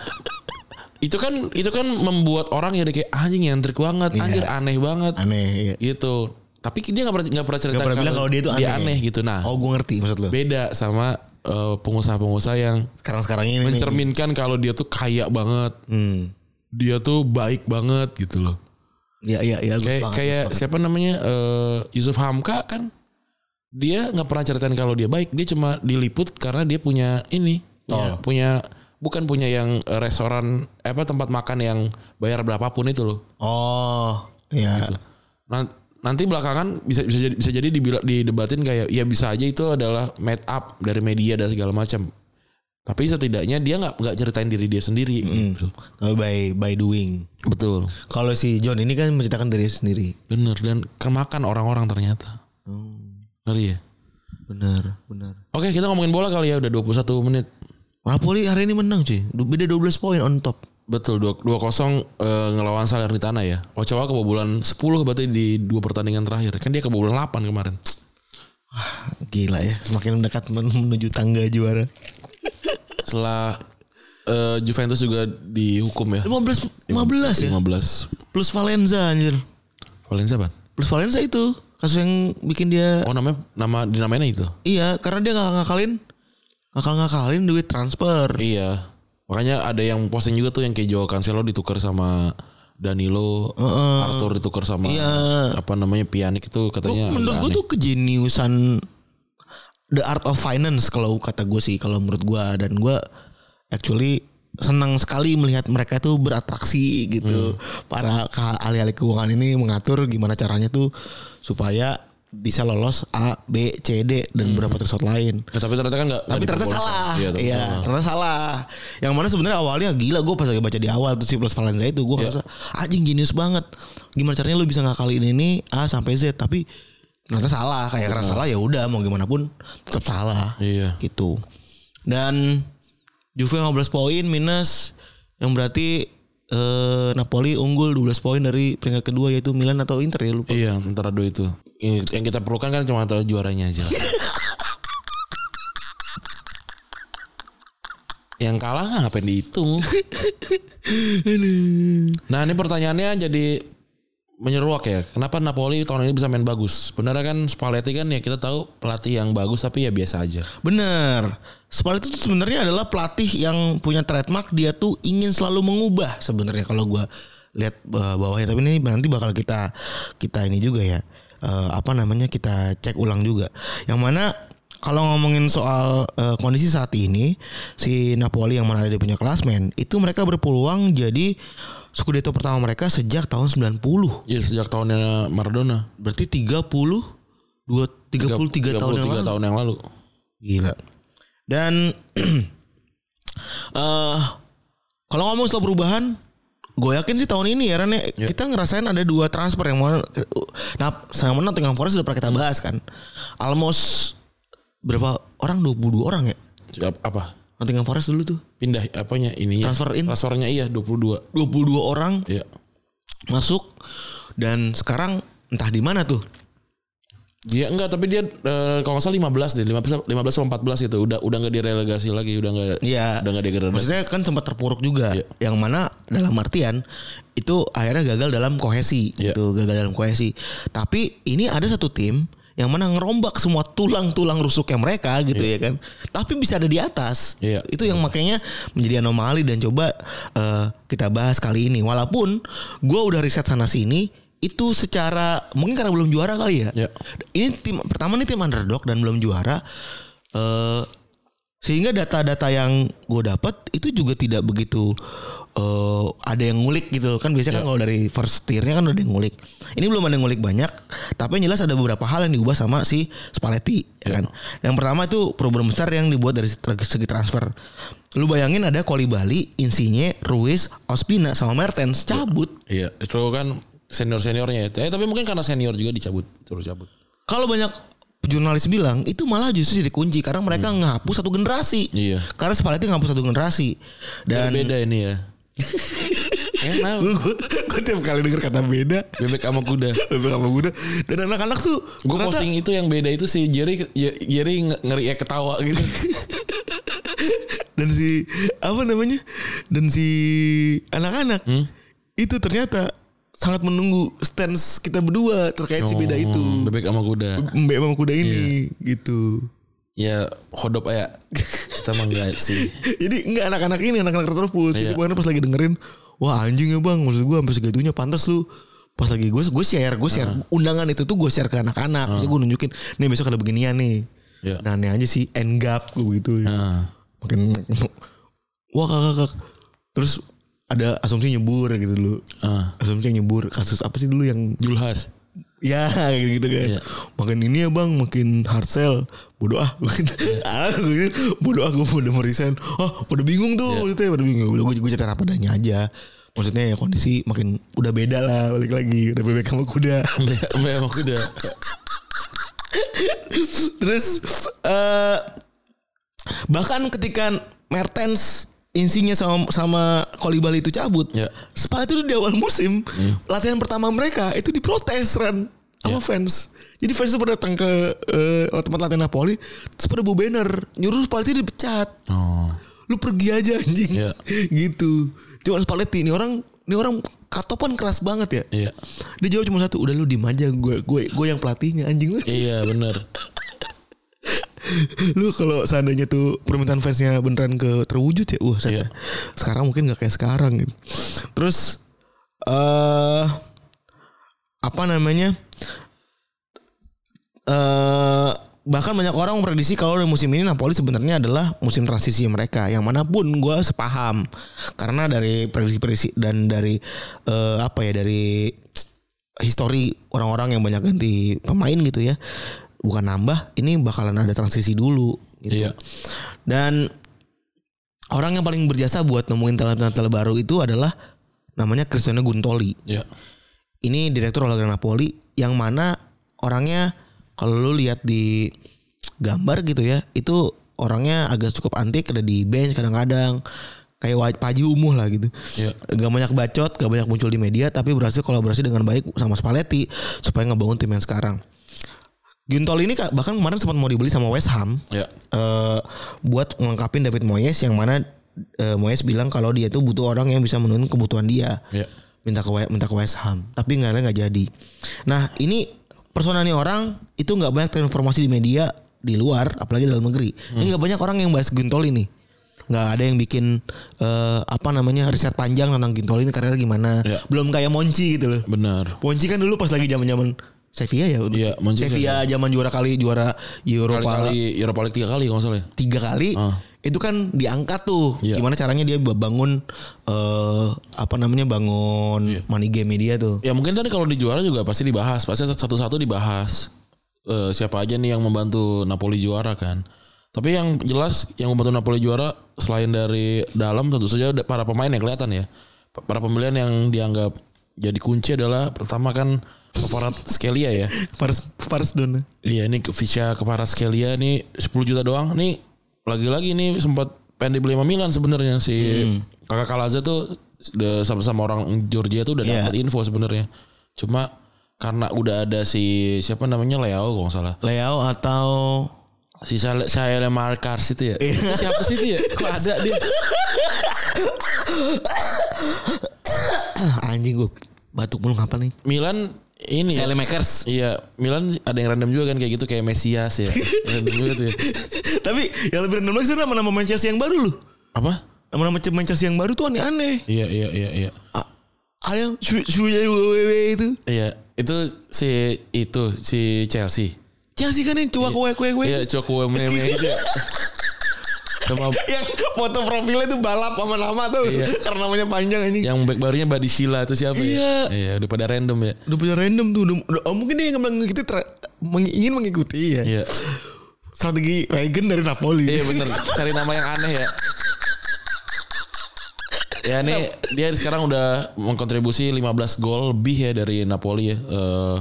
Speaker 3: itu kan itu kan membuat orang jadi kayak anjing nyentrik banget, anjir aneh banget
Speaker 2: Aneh. Iya.
Speaker 3: gitu. Tapi dia nggak pernah nggak pernah cerita
Speaker 2: Nggak pernah bilang kalau dia tuh aneh.
Speaker 3: gitu. Nah,
Speaker 2: Oh, gue ngerti maksud lo.
Speaker 3: beda sama eh, pengusaha-pengusaha yang
Speaker 2: Sekarang-sekarang ini. nih.
Speaker 3: mencerminkan kalau dia tuh kaya banget,
Speaker 2: Hmm.
Speaker 3: dia tuh baik banget gitu loh.
Speaker 2: Iya, iya, iya.
Speaker 3: Kayak kayak siapa namanya eh, Yusuf Hamka kan dia nggak pernah ceritain kalau dia baik, dia cuma diliput karena dia punya ini, punya, punya bukan punya yang restoran apa tempat makan yang bayar berapapun itu loh.
Speaker 2: Oh, iya.
Speaker 3: Nan- Nanti belakangan bisa bisa jadi bisa jadi dibila- didebatin kayak ya bisa aja itu adalah made up dari media dan segala macam. Tapi setidaknya dia nggak nggak ceritain diri dia sendiri gitu.
Speaker 2: Oh, by by doing.
Speaker 3: Betul.
Speaker 2: Kalau si John ini kan menceritakan diri sendiri.
Speaker 3: Bener dan kemakan orang-orang ternyata. Ngeri ya.
Speaker 2: Benar, benar.
Speaker 3: Oke, kita ngomongin bola kali ya udah 21 menit.
Speaker 2: Napoli hari ini menang cuy. Beda 12 poin on top.
Speaker 3: Betul 2 2-0 eh, ngelawan Salernitana ya. Ochoa kebobolan 10 berarti di dua pertandingan terakhir. Kan dia kebobolan 8 kemarin.
Speaker 2: Gila ya, semakin mendekat men- menuju tangga juara.
Speaker 3: Setelah eh, Juventus juga dihukum ya.
Speaker 2: 15 15 ya.
Speaker 3: 15.
Speaker 2: Plus Valenza anjir.
Speaker 3: Valencia apa?
Speaker 2: Plus Valenza itu kasus yang bikin dia
Speaker 3: Oh namanya nama dinamainnya itu.
Speaker 2: iya karena dia nggak ngakalin ngakal ngakalin duit transfer.
Speaker 3: Iya. Makanya ada yang posting juga tuh yang kayak Joao Cancelo ditukar sama Danilo, Arthur ditukar sama
Speaker 2: Iya.
Speaker 3: apa namanya Pjanic itu katanya
Speaker 2: menurut gue tuh kejeniusan the art of finance kalau kata gue sih kalau menurut gue dan gue actually senang sekali melihat mereka tuh beratraksi gitu para ka- ahli-ahli keuangan ini mengatur gimana caranya tuh supaya bisa lolos A B C D dan beberapa resort lain
Speaker 3: Ya, tapi ternyata kan enggak
Speaker 2: tapi ternyata salah.
Speaker 3: Iya,
Speaker 2: Iya,
Speaker 3: ternyata salah.
Speaker 2: ternyata salah. Yang mana sebenarnya awalnya gila gue pas lagi baca di awal tuh si Plus Valenza itu gue
Speaker 3: Iya.
Speaker 2: ngerasa anjing genius banget. Gimana caranya lu bisa ngakalin ini A sampai Z tapi ternyata salah. Kayak karena salah ya udah mau gimana pun tetap salah.
Speaker 3: Iya.
Speaker 2: Gitu. Dan Juve 15 poin minus yang berarti eh, Napoli unggul 12 poin dari peringkat kedua yaitu Milan atau Inter ya lupa.
Speaker 3: Iya, antara dua itu. Ini yang kita perlukan kan cuma tahu juaranya aja. yang kalah nggak ngapain dihitung. nah ini pertanyaannya jadi menyeruak ya. Kenapa Napoli tahun ini bisa main bagus? Benar kan Spalletti kan ya kita tahu pelatih yang bagus tapi ya biasa aja.
Speaker 2: Bener. Spalletti itu sebenarnya adalah pelatih yang punya trademark dia tuh ingin selalu mengubah sebenarnya kalau gua lihat eh, bawahnya tapi ini nanti bakal kita kita ini juga ya eh, apa namanya kita cek ulang juga. Yang mana kalau ngomongin soal eh, kondisi saat ini si Napoli yang mana dia punya klasmen itu mereka berpeluang jadi Scudetto pertama mereka sejak tahun 90.
Speaker 3: Ya sejak tahunnya Maradona.
Speaker 2: Berarti 30 dua 33 tahun yang
Speaker 3: 33 tahun yang lalu.
Speaker 2: Gila. Dan eh kalau ngomong soal perubahan, gue yakin sih tahun ini ya Ren ya, kita ngerasain ada dua transfer yang mana nah sama Nottingham Forest udah pernah kita bahas kan. Almost berapa orang 22 orang ya
Speaker 3: Siap- Apa?
Speaker 2: Nottingham Forest dulu tuh.
Speaker 3: Pindah apanya ininya?
Speaker 2: Transfer in.
Speaker 3: Transfernya iya 22.
Speaker 2: 22 orang
Speaker 3: Iya.
Speaker 2: masuk dan sekarang entah di mana tuh.
Speaker 3: Dia enggak tapi dia eh, kalau nggak salah 15 deh 15 15 sama 14 gitu udah udah nggak direlegasi lagi udah nggak
Speaker 2: Iya.
Speaker 3: udah nggak degradasi.
Speaker 2: Maksudnya kan sempat terpuruk juga.
Speaker 3: Iya.
Speaker 2: Yang mana dalam artian itu akhirnya gagal dalam kohesi
Speaker 3: Iya.
Speaker 2: gitu, gagal dalam kohesi. Tapi ini ada satu tim yang mana ngerombak semua tulang-tulang rusuknya mereka gitu ya kan. Tapi bisa ada di atas.
Speaker 3: Iya.
Speaker 2: Itu yang makanya menjadi anomali dan coba eh, kita bahas kali ini. Walaupun gua udah riset sana sini itu secara mungkin karena belum juara kali ya.
Speaker 3: Iya.
Speaker 2: Ini tim pertama nih tim underdog dan belum juara. eh sehingga data-data yang gue dapat itu juga tidak begitu eh, ada yang ngulik gitu loh. Kan biasanya kan kalau dari first tiernya kan udah ada yang ngulik. Ini belum ada yang ngulik banyak tapi yang jelas ada beberapa hal yang diubah sama si Spalletti ya kan? Yang pertama itu perubahan besar yang dibuat dari segi transfer. Lu bayangin ada Bali, Insigne, Ruiz, Ospina sama Mertens cabut.
Speaker 3: Iya, itu kan senior seniornya ya. Eh, tapi mungkin karena senior juga dicabut, terus cabut.
Speaker 2: kalau banyak jurnalis bilang itu malah justru jadi kunci karena mereka ngehapus satu generasi.
Speaker 3: Iya.
Speaker 2: karena Spalletti ngehapus satu generasi. Dan
Speaker 3: beda ini ya. Enak.
Speaker 2: gue gue tiap kali denger kata beda
Speaker 3: Bebek sama kuda.
Speaker 2: bebek sama kuda dan anak-anak tuh
Speaker 3: Gue
Speaker 2: ternyata-
Speaker 3: posting itu yang beda itu si Jerry Jerry nge- ngeri ya ketawa gitu.
Speaker 2: dan si apa namanya dan si anak-anak
Speaker 3: Hmm?
Speaker 2: itu ternyata sangat menunggu stance kita berdua terkait si beda itu
Speaker 3: Oh, Bebek sama kuda.
Speaker 2: mbak sama kuda ini
Speaker 3: Iya.
Speaker 2: gitu
Speaker 3: Ya hodop ya. Kita mah enggak sih.
Speaker 2: jadi enggak anak-anak ini anak-anak terus jadi
Speaker 3: Iya.
Speaker 2: kemarin pas lagi dengerin wah anjing ya bang. Maksud gue sampai segitunya pantas lu. Pas lagi gue gue share gue share. Undangan itu tuh gue share ke anak-anak. Maksudnya gue nunjukin nih besok ada beginian nih.
Speaker 3: Ya.
Speaker 2: nah aneh aja sih end gap gue gitu.
Speaker 3: Nah,
Speaker 2: makin wah kakak kakak. Terus ada asumsi nyebur gitu dulu.
Speaker 3: Ah,
Speaker 2: asumsi nyebur kasus apa sih dulu yang
Speaker 3: Julhas.
Speaker 2: Ya kayak gitu kan
Speaker 3: Iya.
Speaker 2: makin ini ya bang makin hard sell. Bodoh ah. Ah gue bodoh ah gue udah mau resign. Oh pada bingung tuh maksudnya pada bingung. Udah gue gue cerita apa adanya aja. Maksudnya ya kondisi makin udah beda lah balik lagi. Udah bebek sama kuda.
Speaker 3: Bebek sama kuda.
Speaker 2: Terus eh bahkan ketika Mertens insinya sama sama Kolibali itu cabut,
Speaker 3: Ya.
Speaker 2: Spal itu di awal musim latihan pertama mereka itu diprotes Ran sama
Speaker 3: Ya.
Speaker 2: fans. Jadi fans itu pada datang ke eh, tempat latihan Napoli, terus pada bawa banner nyuruh Spalletti dipecat.
Speaker 3: Oh.
Speaker 2: Lu pergi aja anjing.
Speaker 3: Ya.
Speaker 2: gitu. Cuma Spalletti ini orang ini orang katopan keras banget ya.
Speaker 3: Iya.
Speaker 2: Dia jawab cuma satu, udah lu diem aja gue gue gue yang pelatihnya anjing lu.
Speaker 3: Iya bener.
Speaker 2: lu kalau seandainya tuh permintaan fansnya beneran ke terwujud ya wah saya
Speaker 3: Iya.
Speaker 2: sekarang mungkin nggak kayak sekarang gitu terus eh apa namanya eh bahkan banyak orang memprediksi kalau di musim ini Napoli sebenarnya adalah musim transisi mereka yang mana pun gue sepaham karena dari prediksi-prediksi dan dari eh, apa ya dari histori orang-orang yang banyak ganti pemain gitu ya bukan nambah ini bakalan ada transisi dulu gitu
Speaker 3: Iya.
Speaker 2: dan orang yang paling berjasa buat nemuin talent-talent baru itu adalah namanya Cristiano Guntoli
Speaker 3: Iya.
Speaker 2: ini direktur olahraga Napoli yang mana orangnya kalau lu lihat di gambar gitu ya itu orangnya agak cukup antik ada di bench kadang-kadang kayak paji umuh lah gitu
Speaker 3: Iya.
Speaker 2: gak banyak bacot gak banyak muncul di media tapi berhasil kolaborasi dengan baik sama Spalletti supaya ngebangun tim yang sekarang Guntoli ini ka- bahkan kemarin sempat mau dibeli sama West Ham.
Speaker 3: Iya.
Speaker 2: eh, buat melengkapin David Moyes yang mana eh, Moyes bilang kalau dia tuh butuh orang yang bisa memenuhi kebutuhan dia.
Speaker 3: Iya.
Speaker 2: minta ke minta ke West Ham. Tapi nggak nggak jadi. Nah ini persona nih orang itu nggak banyak informasi di media di luar apalagi dalam negeri. Ini nggak banyak orang yang bahas Guntoli nih nggak ada yang bikin eh, apa namanya riset panjang tentang Gintoli ini karirnya gimana.
Speaker 3: Ya.
Speaker 2: belum kayak Monci gitu loh.
Speaker 3: Benar.
Speaker 2: Monci kan dulu pas lagi zaman zaman Sevilla ya
Speaker 3: Iya, Monchi
Speaker 2: Sevilla zaman juara kali juara Eropa
Speaker 3: Kali-kali Europa League tiga kali kalau nggak salah ya.
Speaker 2: tiga kali
Speaker 3: Ah.
Speaker 2: itu kan diangkat tuh
Speaker 3: Iya.
Speaker 2: gimana caranya dia bangun eh apa namanya bangun
Speaker 3: Iya.
Speaker 2: money game dia tuh
Speaker 3: Ya mungkin tadi kalau di juara juga pasti dibahas, pasti satu-satu dibahas. Eh, siapa aja nih yang membantu Napoli juara kan. Tapi yang jelas yang membantu Napoli juara selain dari dalam tentu saja para pemain yang kelihatan ya. Pa- Para pembelian yang dianggap jadi kunci adalah pertama kan Keparat Skelia ya.
Speaker 2: Fars Fars Don
Speaker 3: Iya ini Vicia Keparat Skelia nih 10 juta doang nih lagi-lagi nih sempat pengen dibeli sama Milan sebenarnya si kakak Kalaza tuh udah sama-sama orang Georgia tuh udah
Speaker 2: Iya.
Speaker 3: dapat info sebenarnya. Cuma karena udah ada si siapa namanya Leo kalau nggak salah.
Speaker 2: Leo atau
Speaker 3: Si saya saya Markars itu ya. Itu Siapa sih itu ya? Kok ada dia?
Speaker 2: Anjing gue batuk mulu kapan nih?
Speaker 3: Milan ini ya.
Speaker 4: Sally Makers.
Speaker 3: Iya, Milan ada yang random juga kan kayak gitu kayak Mesias ya. random juga tuh ya.
Speaker 2: Tapi yang lebih random lagi sih nama-nama Manchester yang baru loh.
Speaker 3: Apa?
Speaker 2: Nama-nama Manchester yang baru tuh aneh-aneh.
Speaker 3: Iya, iya, iya, iya.
Speaker 2: Ah, Ada sunya wewe itu.
Speaker 3: Iya, itu si itu si Chelsea.
Speaker 2: Chelsea kan yang cua kue kue kue.
Speaker 3: Iya, Cokwe meme gitu. Sama
Speaker 2: Yang foto profilnya tuh balap sama nama tuh.
Speaker 3: Iya.
Speaker 2: Karena namanya panjang ini.
Speaker 3: yang back barunya Badi Sheila itu siapa
Speaker 2: Iya.
Speaker 3: ya? Iya, udah pada random ya.
Speaker 2: Udah punya random tuh. Udah, udah- oh, mungkin dia yang mengikuti meng- ingin mengikuti ya.
Speaker 3: Iya.
Speaker 2: Strategi Regen dari Napoli.
Speaker 3: Iya bener Cari nama yang aneh ya Ya ini dia sekarang udah mengkontribusi 15 gol lebih ya dari Napoli ya. Eh,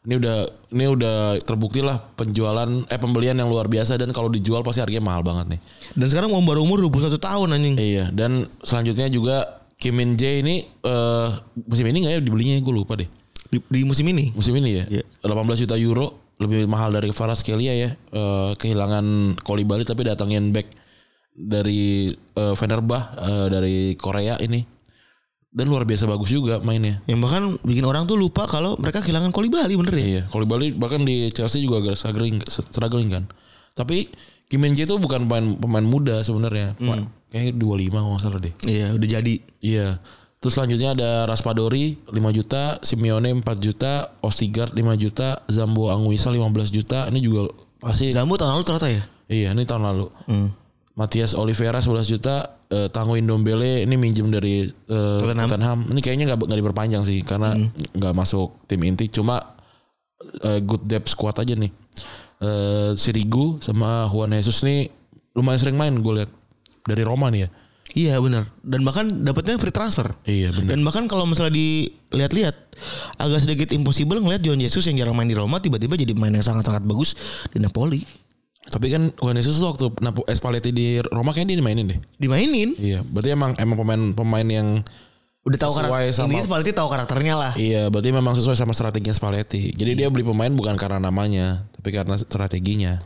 Speaker 3: ini udah ini udah terbukti lah penjualan eh pembelian yang luar biasa dan kalau dijual pasti harganya mahal banget nih.
Speaker 2: Dan sekarang mau baru umur 21 tahun anjing.
Speaker 3: Iya dan selanjutnya juga Kim Min Jae ini eh musim ini nggak ya dibelinya gue lupa deh.
Speaker 2: Di, di musim ini.
Speaker 3: Musim ini ya.
Speaker 2: Iya.
Speaker 3: 18 juta euro lebih mahal dari Kvaratskhelia ya. Eh, kehilangan Kolibali tapi datangin back dari eh, Fenerbah eh, dari Korea ini. Dan luar biasa bagus juga mainnya.
Speaker 2: Yang bahkan bikin orang tuh lupa kalau mereka kehilangan Kolibali bener ya.
Speaker 3: Iya, Kolibali bahkan di Chelsea juga agak struggling, struggling kan. Tapi Kim Min Jae itu bukan pemain pemain muda sebenarnya. Kayaknya 25 kalau nggak salah deh.
Speaker 2: Iya udah jadi.
Speaker 3: Iya. Terus selanjutnya ada Raspadori 5 juta, Simeone 4 juta, Ostigard 5 juta, Zambo Anguissa 15 juta. Ini juga pasti
Speaker 2: Zambu tahun lalu ternyata ya.
Speaker 3: iya ini tahun lalu. Matias Oliveira 11 juta, eh, Tanguy Ndombele ini minjem dari eh,
Speaker 2: Tottenham.
Speaker 3: Tottenham. Ini kayaknya nggak nggak diperpanjang sih karena nggak masuk tim inti. Cuma eh, good depth squad aja nih. Eh, Sirigu sama Juan Jesus nih lumayan sering main gue lihat dari Roma nih ya.
Speaker 2: Iya benar. Dan bahkan dapatnya free transfer.
Speaker 3: Iya benar.
Speaker 2: Dan bahkan kalau misalnya dilihat-lihat agak sedikit impossible ngelihat John Jesus yang jarang main di Roma tiba-tiba jadi pemain yang sangat-sangat bagus di Napoli.
Speaker 3: Tapi kan Juan Jesus tuh waktu Napo Spalletti di Roma kayaknya dia dimainin deh.
Speaker 2: Dimainin.
Speaker 3: Iya, berarti emang emang pemain pemain yang
Speaker 2: Udah tahu karakter.
Speaker 3: sama-
Speaker 2: Intinya Spalletti tahu karakternya lah.
Speaker 3: iya, berarti memang sesuai sama strateginya Spalletti. Jadi dia beli pemain bukan karena namanya, tapi karena strateginya.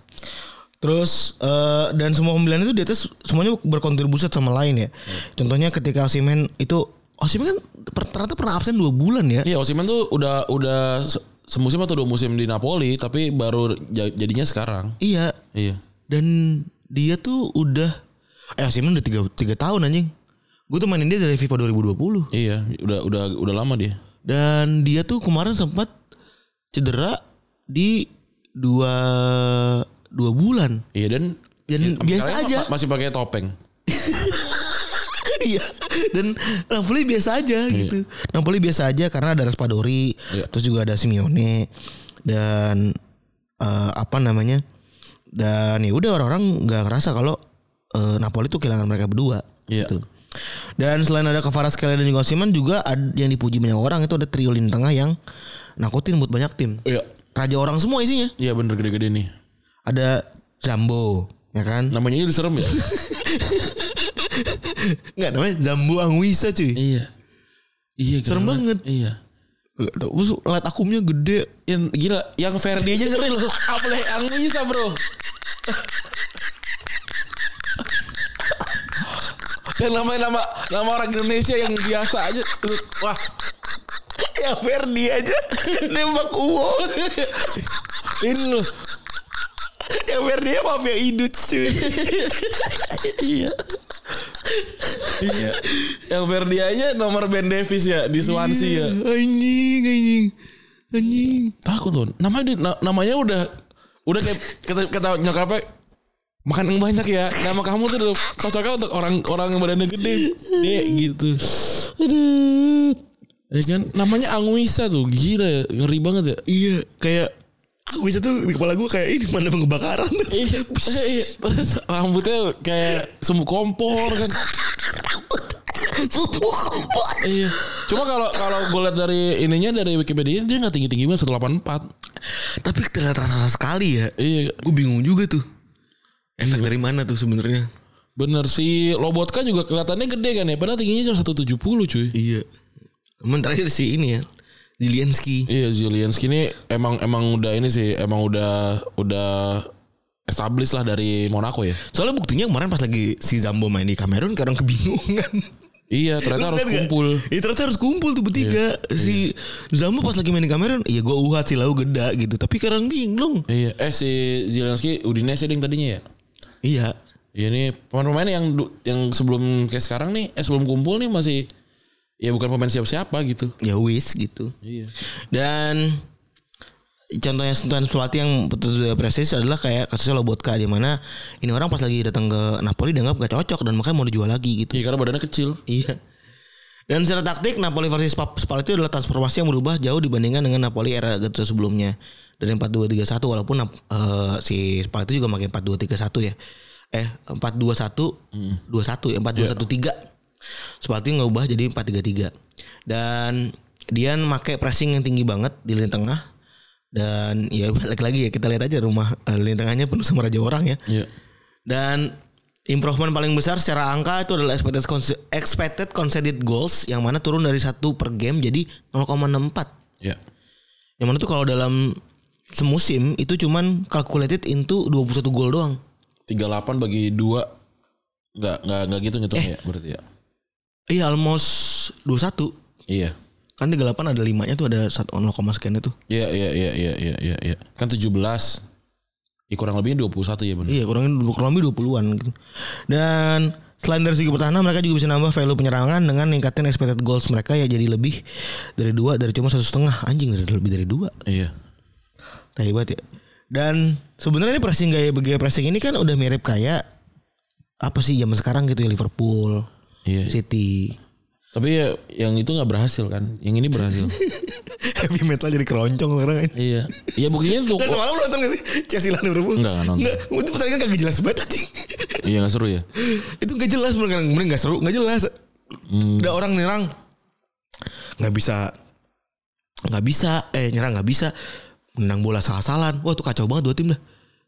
Speaker 2: Terus eh, dan semua pembelian itu di atas semuanya berkontribusi sama lain ya. Contohnya ketika Osimhen itu Osimhen kan ternyata pernah absen dua bulan ya.
Speaker 3: Iya, Osimhen tuh udah udah semusim atau dua musim di Napoli, tapi baru ja- jadinya sekarang.
Speaker 2: Iya.
Speaker 3: Iya.
Speaker 2: Dan dia tuh udah eh Osimhen udah tiga, tiga tahun anjing. Gue tuh mainin dia dari FIFA 2020.
Speaker 3: Iya, udah udah udah lama dia.
Speaker 2: Dan dia tuh kemarin sempat cedera di dua dua bulan.
Speaker 3: Iya dan
Speaker 2: Dan
Speaker 3: sampai
Speaker 2: biasa aja.
Speaker 3: ma- masih pakai topeng.
Speaker 2: Iya. Dan Napoli biasa aja gitu. Napoli biasa aja karena ada Raspadori,
Speaker 3: Iya.
Speaker 2: terus juga ada Simeone dan eh, apa namanya? Dan ya udah orang-orang nggak ngerasa kalau eh, Napoli tuh kehilangan mereka berdua
Speaker 3: Iya.
Speaker 2: gitu. Dan selain ada Kvaratskhelia dan juga Osimhen juga ada yang dipuji banyak orang itu ada trio lini tengah yang nakutin buat banyak tim.
Speaker 3: Iya.
Speaker 2: Raja orang semua isinya.
Speaker 3: Iya bener gede-gede nih.
Speaker 2: Ada Zambo, ya kan?
Speaker 3: Namanya itu serem ya.
Speaker 2: Enggak namanya Zambo Anguissa cuy.
Speaker 3: iya. Iya,
Speaker 2: Serem banget.
Speaker 3: Iya.
Speaker 2: Terus liat akumnya gede.
Speaker 3: Yang gila, yang Ferdi aja ngeri loh. Apalagi yang bisa bro. Dan namanya nama nama orang Indonesia yang biasa aja. Wah,
Speaker 2: Ya Ferdi aja nembak Uwo.
Speaker 3: ini loh.
Speaker 2: Ya Ferdi ya mafia idut cuy.
Speaker 3: Iya. Iya. Yang Ferdi aja nomor Ben Davis ya di Swansea ya.
Speaker 2: Anjing anjing. Anjing.
Speaker 3: Takut tuh. Namanya di- na- namanya udah udah kayak kata kata nyokapnya makan yang banyak ya. Nama kamu tuh udah cocoknya untuk orang-orang yang badannya gede. Dek gitu.
Speaker 2: Aduh.
Speaker 3: Ya kan namanya Anguissa tuh gila ya. ngeri banget ya.
Speaker 2: Iya kayak Bisa tuh di kepala gue kayak ini mana kebakaran.
Speaker 3: Iya, iya. Rambutnya kayak sumbu kompor kan. Iya. Cuma kalau kalau gue lihat dari ininya dari Wikipedia dia nggak tinggi tinggi banget 184.
Speaker 2: Tapi terlihat rasa sekali ya.
Speaker 3: Iya,
Speaker 2: Gue bingung juga tuh. Efek dari mana tuh sebenarnya?
Speaker 3: bener si Lobotka juga kelihatannya gede kan ya. Padahal tingginya cuma 170 cuy.
Speaker 2: Iya. Cuman terakhir si ini ya. Zielinski.
Speaker 3: Iya Zielinski ini emang emang udah ini sih emang udah udah established lah dari Monaco ya.
Speaker 2: Soalnya buktinya kemarin pas lagi si Zambo main di Kamerun kadang kebingungan.
Speaker 3: Iya ternyata harus kumpul.
Speaker 2: Iya ternyata harus kumpul tuh bertiga. Si Zambo pas lagi main di Kamerun, iya gue uhat si Lau geda gitu. Tapi kadang bingung.
Speaker 3: Iya eh si Zielinski Udinese ding tadinya ya.
Speaker 2: Iya.
Speaker 3: Iya nih pemain-pemain yang yang sebelum kayak sekarang nih eh sebelum kumpul nih masih ya bukan pemain siapa-siapa gitu.
Speaker 2: Ya wis gitu.
Speaker 3: Iya.
Speaker 2: Dan contohnya sentuhan pelatih yang betul-betul prestis adalah kayak kasusnya Lobotka di mana ini orang pas lagi datang ke Napoli dianggap gak cocok dan makanya mau dijual lagi gitu.
Speaker 3: Iya karena badannya kecil.
Speaker 2: Iya. Dan secara taktik Napoli versus Spal- Spalletti adalah transformasi yang berubah jauh dibandingkan dengan Napoli era Gattuso sebelumnya. Dari 4-2-3-1 walaupun eh, si Spalletti juga pakai 4-2-3-1 ya. Eh 4-2-1 2-1 ya 4-2-1-3. Spalletti ngubah jadi 4-3-3. Dan dia make pressing yang tinggi banget di lini tengah. Dan ya balik lagi ya kita lihat aja rumah eh, lini tengahnya penuh sama raja orang ya.
Speaker 3: Iya.
Speaker 2: Dan improvement paling besar secara angka itu adalah expected expected conceded goals yang mana turun dari satu per game jadi 0,64.
Speaker 3: Iya.
Speaker 2: Yang mana tuh kalau dalam semusim itu cuman calculated into 21 gol doang.
Speaker 3: 38 bagi 2 Enggak enggak enggak gitu ngitungnya ya berarti ya.
Speaker 2: Iya almost 21.
Speaker 3: Iya.
Speaker 2: Kan 38 ada 5 nya tuh ada 1 0, sekian itu.
Speaker 3: Iya iya iya iya iya iya iya. Kan 17. Ya kurang lebihnya 21 ya benar.
Speaker 2: Iya kurang kurang lebih 20-an gitu. Dan selain dari segi pertahanan mereka juga bisa nambah value penyerangan dengan ningkatin expected goals mereka ya jadi lebih dari dua dari cuma satu setengah anjing dari lebih dari dua
Speaker 3: Iya.
Speaker 2: Tai banget ya. Dan sebenarnya ini pressing gaya gaya pressing ini kan udah mirip kayak apa sih zaman sekarang gitu ya Liverpool,
Speaker 3: Iya.
Speaker 2: City.
Speaker 3: Tapi ya yang itu nggak berhasil kan. Yang ini berhasil.
Speaker 2: Heavy metal jadi keroncong sekarang ini.
Speaker 3: iya. Iya buktinya tuh.
Speaker 2: Dan semalam lu nonton gak sih Chelsea lawan Liverpool?
Speaker 3: Enggak, enggak nonton.
Speaker 2: Enggak, itu pertandingan kagak jelas banget anjing.
Speaker 3: Iya nggak seru ya.
Speaker 2: itu gak jelas bener bener gak seru, gak jelas.
Speaker 3: Hmm.
Speaker 2: Ada orang nyerang nggak bisa nggak bisa eh nyerang nggak bisa menang bola salah-salan wah tuh kacau banget dua tim dah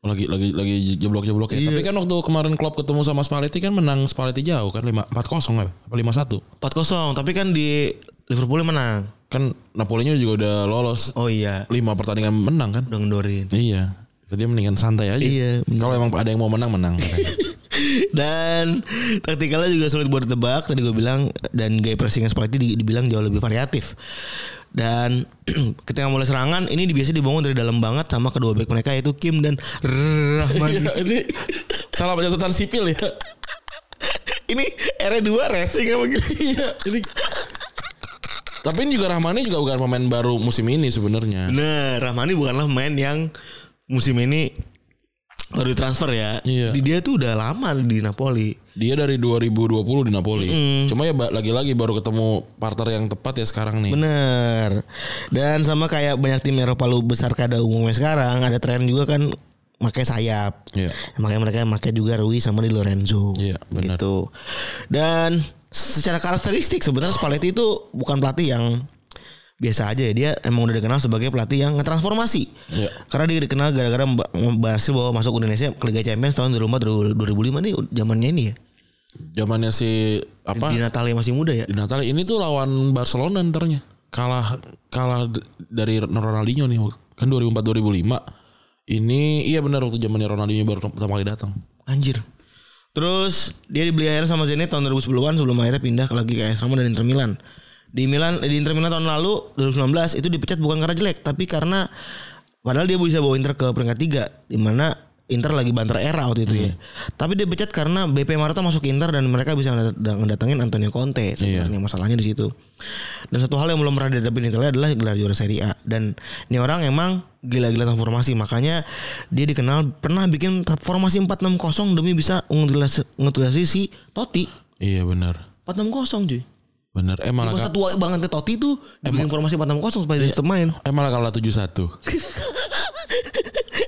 Speaker 3: Lagi lagi lagi jeblok-jeblok ya.
Speaker 2: Iya.
Speaker 3: Tapi kan waktu kemarin Klopp ketemu sama Spalletti kan menang Spalletti jauh kan 5 4-0 ya. Apa 5-1.
Speaker 2: 4-0 tapi kan di Liverpool menang
Speaker 3: Kan Napolinya juga udah lolos
Speaker 2: oh iya
Speaker 3: 5 pertandingan menang kan.
Speaker 2: udah ngendorin
Speaker 3: Iya. Jadi mendingan santai aja.
Speaker 2: Iya,
Speaker 3: Kalau emang ada yang mau menang menang.
Speaker 2: Dan taktikalnya juga sulit buat ditebak tadi gue bilang dan gaya pressing Spalletti di- dibilang jauh lebih variatif. Dan ketika mulai serangan ini biasanya dibangun dari dalam banget sama kedua back mereka yaitu Kim dan Rahmadi.
Speaker 3: Iya, ini salah catatan sipil ya.
Speaker 2: ini R2 racing apa gitu.
Speaker 3: Iya, ini tapi ini juga Rahmani juga bukan pemain baru musim ini sebenarnya.
Speaker 2: Nah, Rahmani bukanlah pemain yang musim ini baru transfer ya.
Speaker 3: Iya.
Speaker 2: Di dia tuh udah lama di Napoli.
Speaker 3: Dia dari 2020 di Napoli. Cuma ya lagi-lagi baru ketemu partner yang tepat ya sekarang nih.
Speaker 2: Bener. Dan sama kayak banyak tim Eropa lu besar kada umumnya sekarang ada tren juga kan pakai sayap.
Speaker 3: Iya.
Speaker 2: Makanya mereka pakai juga Rui sama di Lorenzo.
Speaker 3: Iya, benar.
Speaker 2: Gitu. Dan secara karakteristik sebenarnya Spalletti itu bukan pelatih yang biasa aja ya. Dia emang udah dikenal sebagai pelatih yang ngetransformasi.
Speaker 3: Iya.
Speaker 2: Karena dia dikenal gara-gara berhasil bawa masuk Indonesia ke Liga Champions tahun 2004 2005 nih zamannya ini ya.
Speaker 3: Zamannya si apa?
Speaker 2: Di Natalia masih muda ya.
Speaker 3: Di Natal ini tuh lawan Barcelona ntarnya. Kalah kalah dari Ronaldinho nih kan 2004 2005. Ini iya benar waktu zamannya Ronaldinho baru pertama kali datang.
Speaker 2: Anjir. Terus dia dibeli akhirnya sama Zenit tahun 2010-an sebelum akhirnya pindah ke lagi ke AS Roma dan Inter Milan. Di Milan di Inter Milan tahun lalu 2019 itu dipecat bukan karena jelek tapi karena padahal dia bisa bawa Inter ke peringkat 3 di mana Inter lagi banter era waktu itu ya. Tapi dia pecat karena BP Marotta masuk Inter dan mereka bisa ngeda- ngedatengin Antonio Conte sebenarnya masalahnya di situ. Dan satu hal yang belum pernah dihadapi Inter adalah gelar juara Serie A dan ini orang emang gila-gila transformasi makanya dia dikenal pernah bikin formasi 460 demi bisa ngetuasi si Totti.
Speaker 3: Iya benar.
Speaker 2: 460 cuy.
Speaker 3: Benar. Eh malah
Speaker 2: Masa tua banget Totti tuh bikin formasi 460 supaya dia tetap main.
Speaker 3: eh malah kalah 7-1.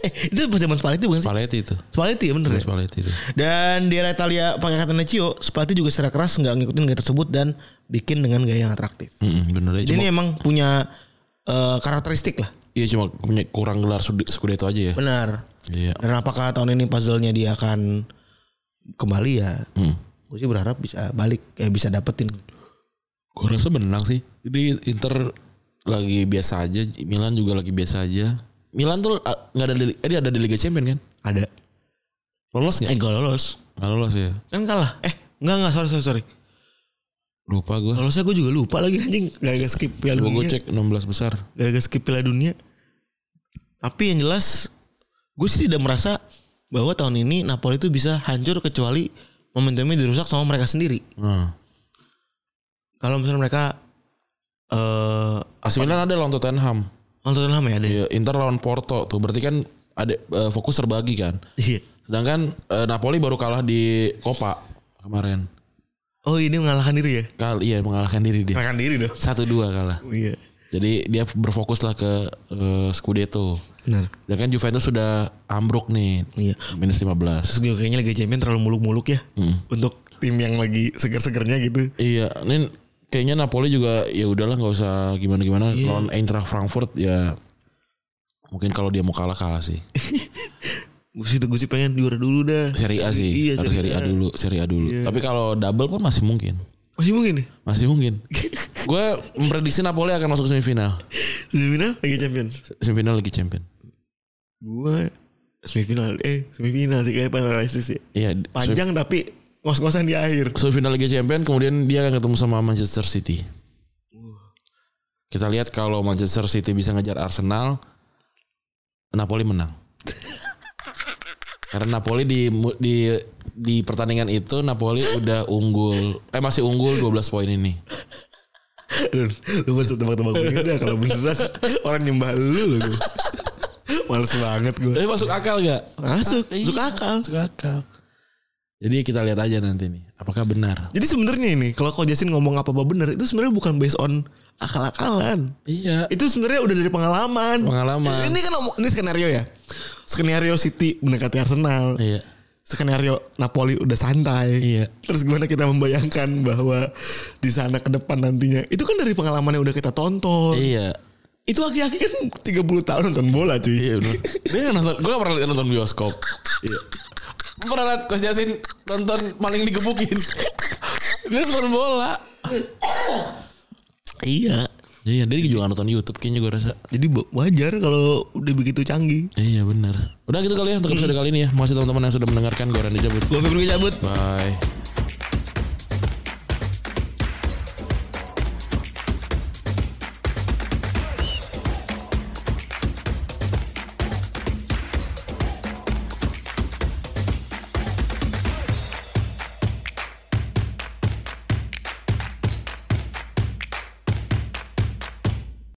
Speaker 2: eh itu pas zaman Spalletti bukan sih?
Speaker 3: Spalletti itu.
Speaker 2: Spalletti ya bener ya?
Speaker 3: Spalletti itu.
Speaker 2: Dan di era Italia pakai kata Necio, Spalletti juga secara keras nggak ngikutin gaya tersebut dan bikin dengan gaya yang atraktif.
Speaker 3: Mm, bener aja.
Speaker 2: Jadi
Speaker 3: Cuma,
Speaker 2: ini emang punya eh, karakteristik lah.
Speaker 3: iya cuma punya kurang gelar Scudetto aja ya.
Speaker 2: Benar.
Speaker 3: Iya.
Speaker 2: Dan apakah tahun ini puzzle-nya dia akan kembali ya?
Speaker 3: Hmm.
Speaker 2: Gue sih berharap bisa balik, ya bisa dapetin.
Speaker 3: Gue rasa menang sih. Jadi Inter lagi biasa aja. Milan juga lagi biasa aja. Milan tuh ah, nggak ada di, eh, dia ada di Liga Champion kan?
Speaker 2: Ada.
Speaker 3: Lolos nggak?
Speaker 2: Eh gak lolos.
Speaker 3: Nggak lolos ya.
Speaker 2: Kan kalah. Eh enggak enggak sorry sorry sorry.
Speaker 3: Lupa gue.
Speaker 2: Lolosnya gue juga lupa lagi anjing. Gak skip Piala
Speaker 3: Coba gue
Speaker 2: Dunia.
Speaker 3: cek 16 besar.
Speaker 2: Gak skip Piala Dunia. Tapi yang jelas gue sih tidak merasa bahwa tahun ini Napoli itu bisa hancur kecuali momentumnya dirusak sama mereka sendiri.
Speaker 3: Nah.
Speaker 2: Kalau misalnya mereka eh
Speaker 3: AC Milan ada lawan Tottenham.
Speaker 2: nonton Tottenham ya ada. ya?
Speaker 3: Iya, Inter lawan Porto tuh. Berarti kan ada eh, fokus terbagi kan.
Speaker 2: Iya.
Speaker 3: Sedangkan eh, Napoli baru kalah di Copa kemarin.
Speaker 2: Oh ini mengalahkan diri ya?
Speaker 3: Kali iya mengalahkan diri dia.
Speaker 2: Mengalahkan diri dong.
Speaker 3: Satu dua kalah.
Speaker 2: Oh, iya.
Speaker 3: Jadi dia berfokus lah ke eh, Scudetto.
Speaker 2: Benar.
Speaker 3: Sedangkan Juventus sudah ambruk nih.
Speaker 2: Iya.
Speaker 3: Minus 15.
Speaker 2: Terus gue kayaknya Liga Champions terlalu muluk-muluk ya.
Speaker 3: Hmm.
Speaker 2: Untuk tim yang lagi seger-segernya gitu.
Speaker 3: Iya, ini kayaknya Napoli juga ya udahlah nggak usah gimana-gimana lawan Eintracht Frankfurt ya mungkin kalau dia mau kalah kalah sih.
Speaker 2: Gue sih, gue sih pengen juara dulu dah.
Speaker 3: Seri A sih,
Speaker 2: Iya,
Speaker 3: harus
Speaker 2: Serie
Speaker 3: Seri A
Speaker 2: A.
Speaker 3: dulu, Seri A dulu. Tapi kalau double pun masih mungkin.
Speaker 2: Masih mungkin nih.
Speaker 3: Masih mungkin. Gue memprediksi Napoli akan masuk semifinal.
Speaker 2: Semifinal Liga Champions.
Speaker 3: Semifinal lagi champion.
Speaker 2: Gue semifinal eh semifinal sih kayak analisis ya.
Speaker 3: Iya,
Speaker 2: Panjang tapi ngos-ngosan di akhir.
Speaker 3: semifinal Liga Champion kemudian dia akan ketemu sama Manchester City. Kita lihat kalau Manchester City bisa ngejar Arsenal, Napoli menang. Karena Napoli di di di pertandingan itu Napoli udah unggul eh masih unggul 12 poin ini.
Speaker 2: Lu, lu masuk tebak-tebak begini dah kalau beneran orang nyembah lu lu. Males banget gue.
Speaker 3: Tapi masuk akal gak?
Speaker 2: Masuk, masuk akal.
Speaker 3: Masuk akal. Jadi kita lihat aja nanti nih, apakah benar?
Speaker 2: Jadi sebenarnya ini kalau kau Jasin ngomong apa apa bener itu sebenarnya bukan based on akal-akalan.
Speaker 3: Iya.
Speaker 2: Itu sebenarnya udah dari pengalaman.
Speaker 3: Pengalaman.
Speaker 2: Ini kan ini skenario ya. Skenario City mendekati Arsenal.
Speaker 3: Iya.
Speaker 2: Skenario Napoli udah santai.
Speaker 3: Iya.
Speaker 2: Terus gimana kita membayangkan bahwa di sana ke depan nantinya. Itu kan dari pengalaman yang udah kita tonton.
Speaker 3: Iya.
Speaker 2: Itu aki-aki kan 30 tahun nonton bola cuy.
Speaker 3: Iya bener. Dia nonton, gue gak pernah nonton bioskop. Iya. Pernah liat Coach Jasin nonton maling digebukin. Dia nonton bola.
Speaker 2: Iya.
Speaker 3: Iya, dia juga nonton YouTube kayaknya gue rasa.
Speaker 2: Jadi wajar kalau udah begitu canggih.
Speaker 3: Iya benar. Udah gitu kali ya untuk episode kali ini ya. Makasih teman-teman yang sudah mendengarkan. Gue Randy cabut.
Speaker 2: Gue Febri cabut.
Speaker 3: Bye.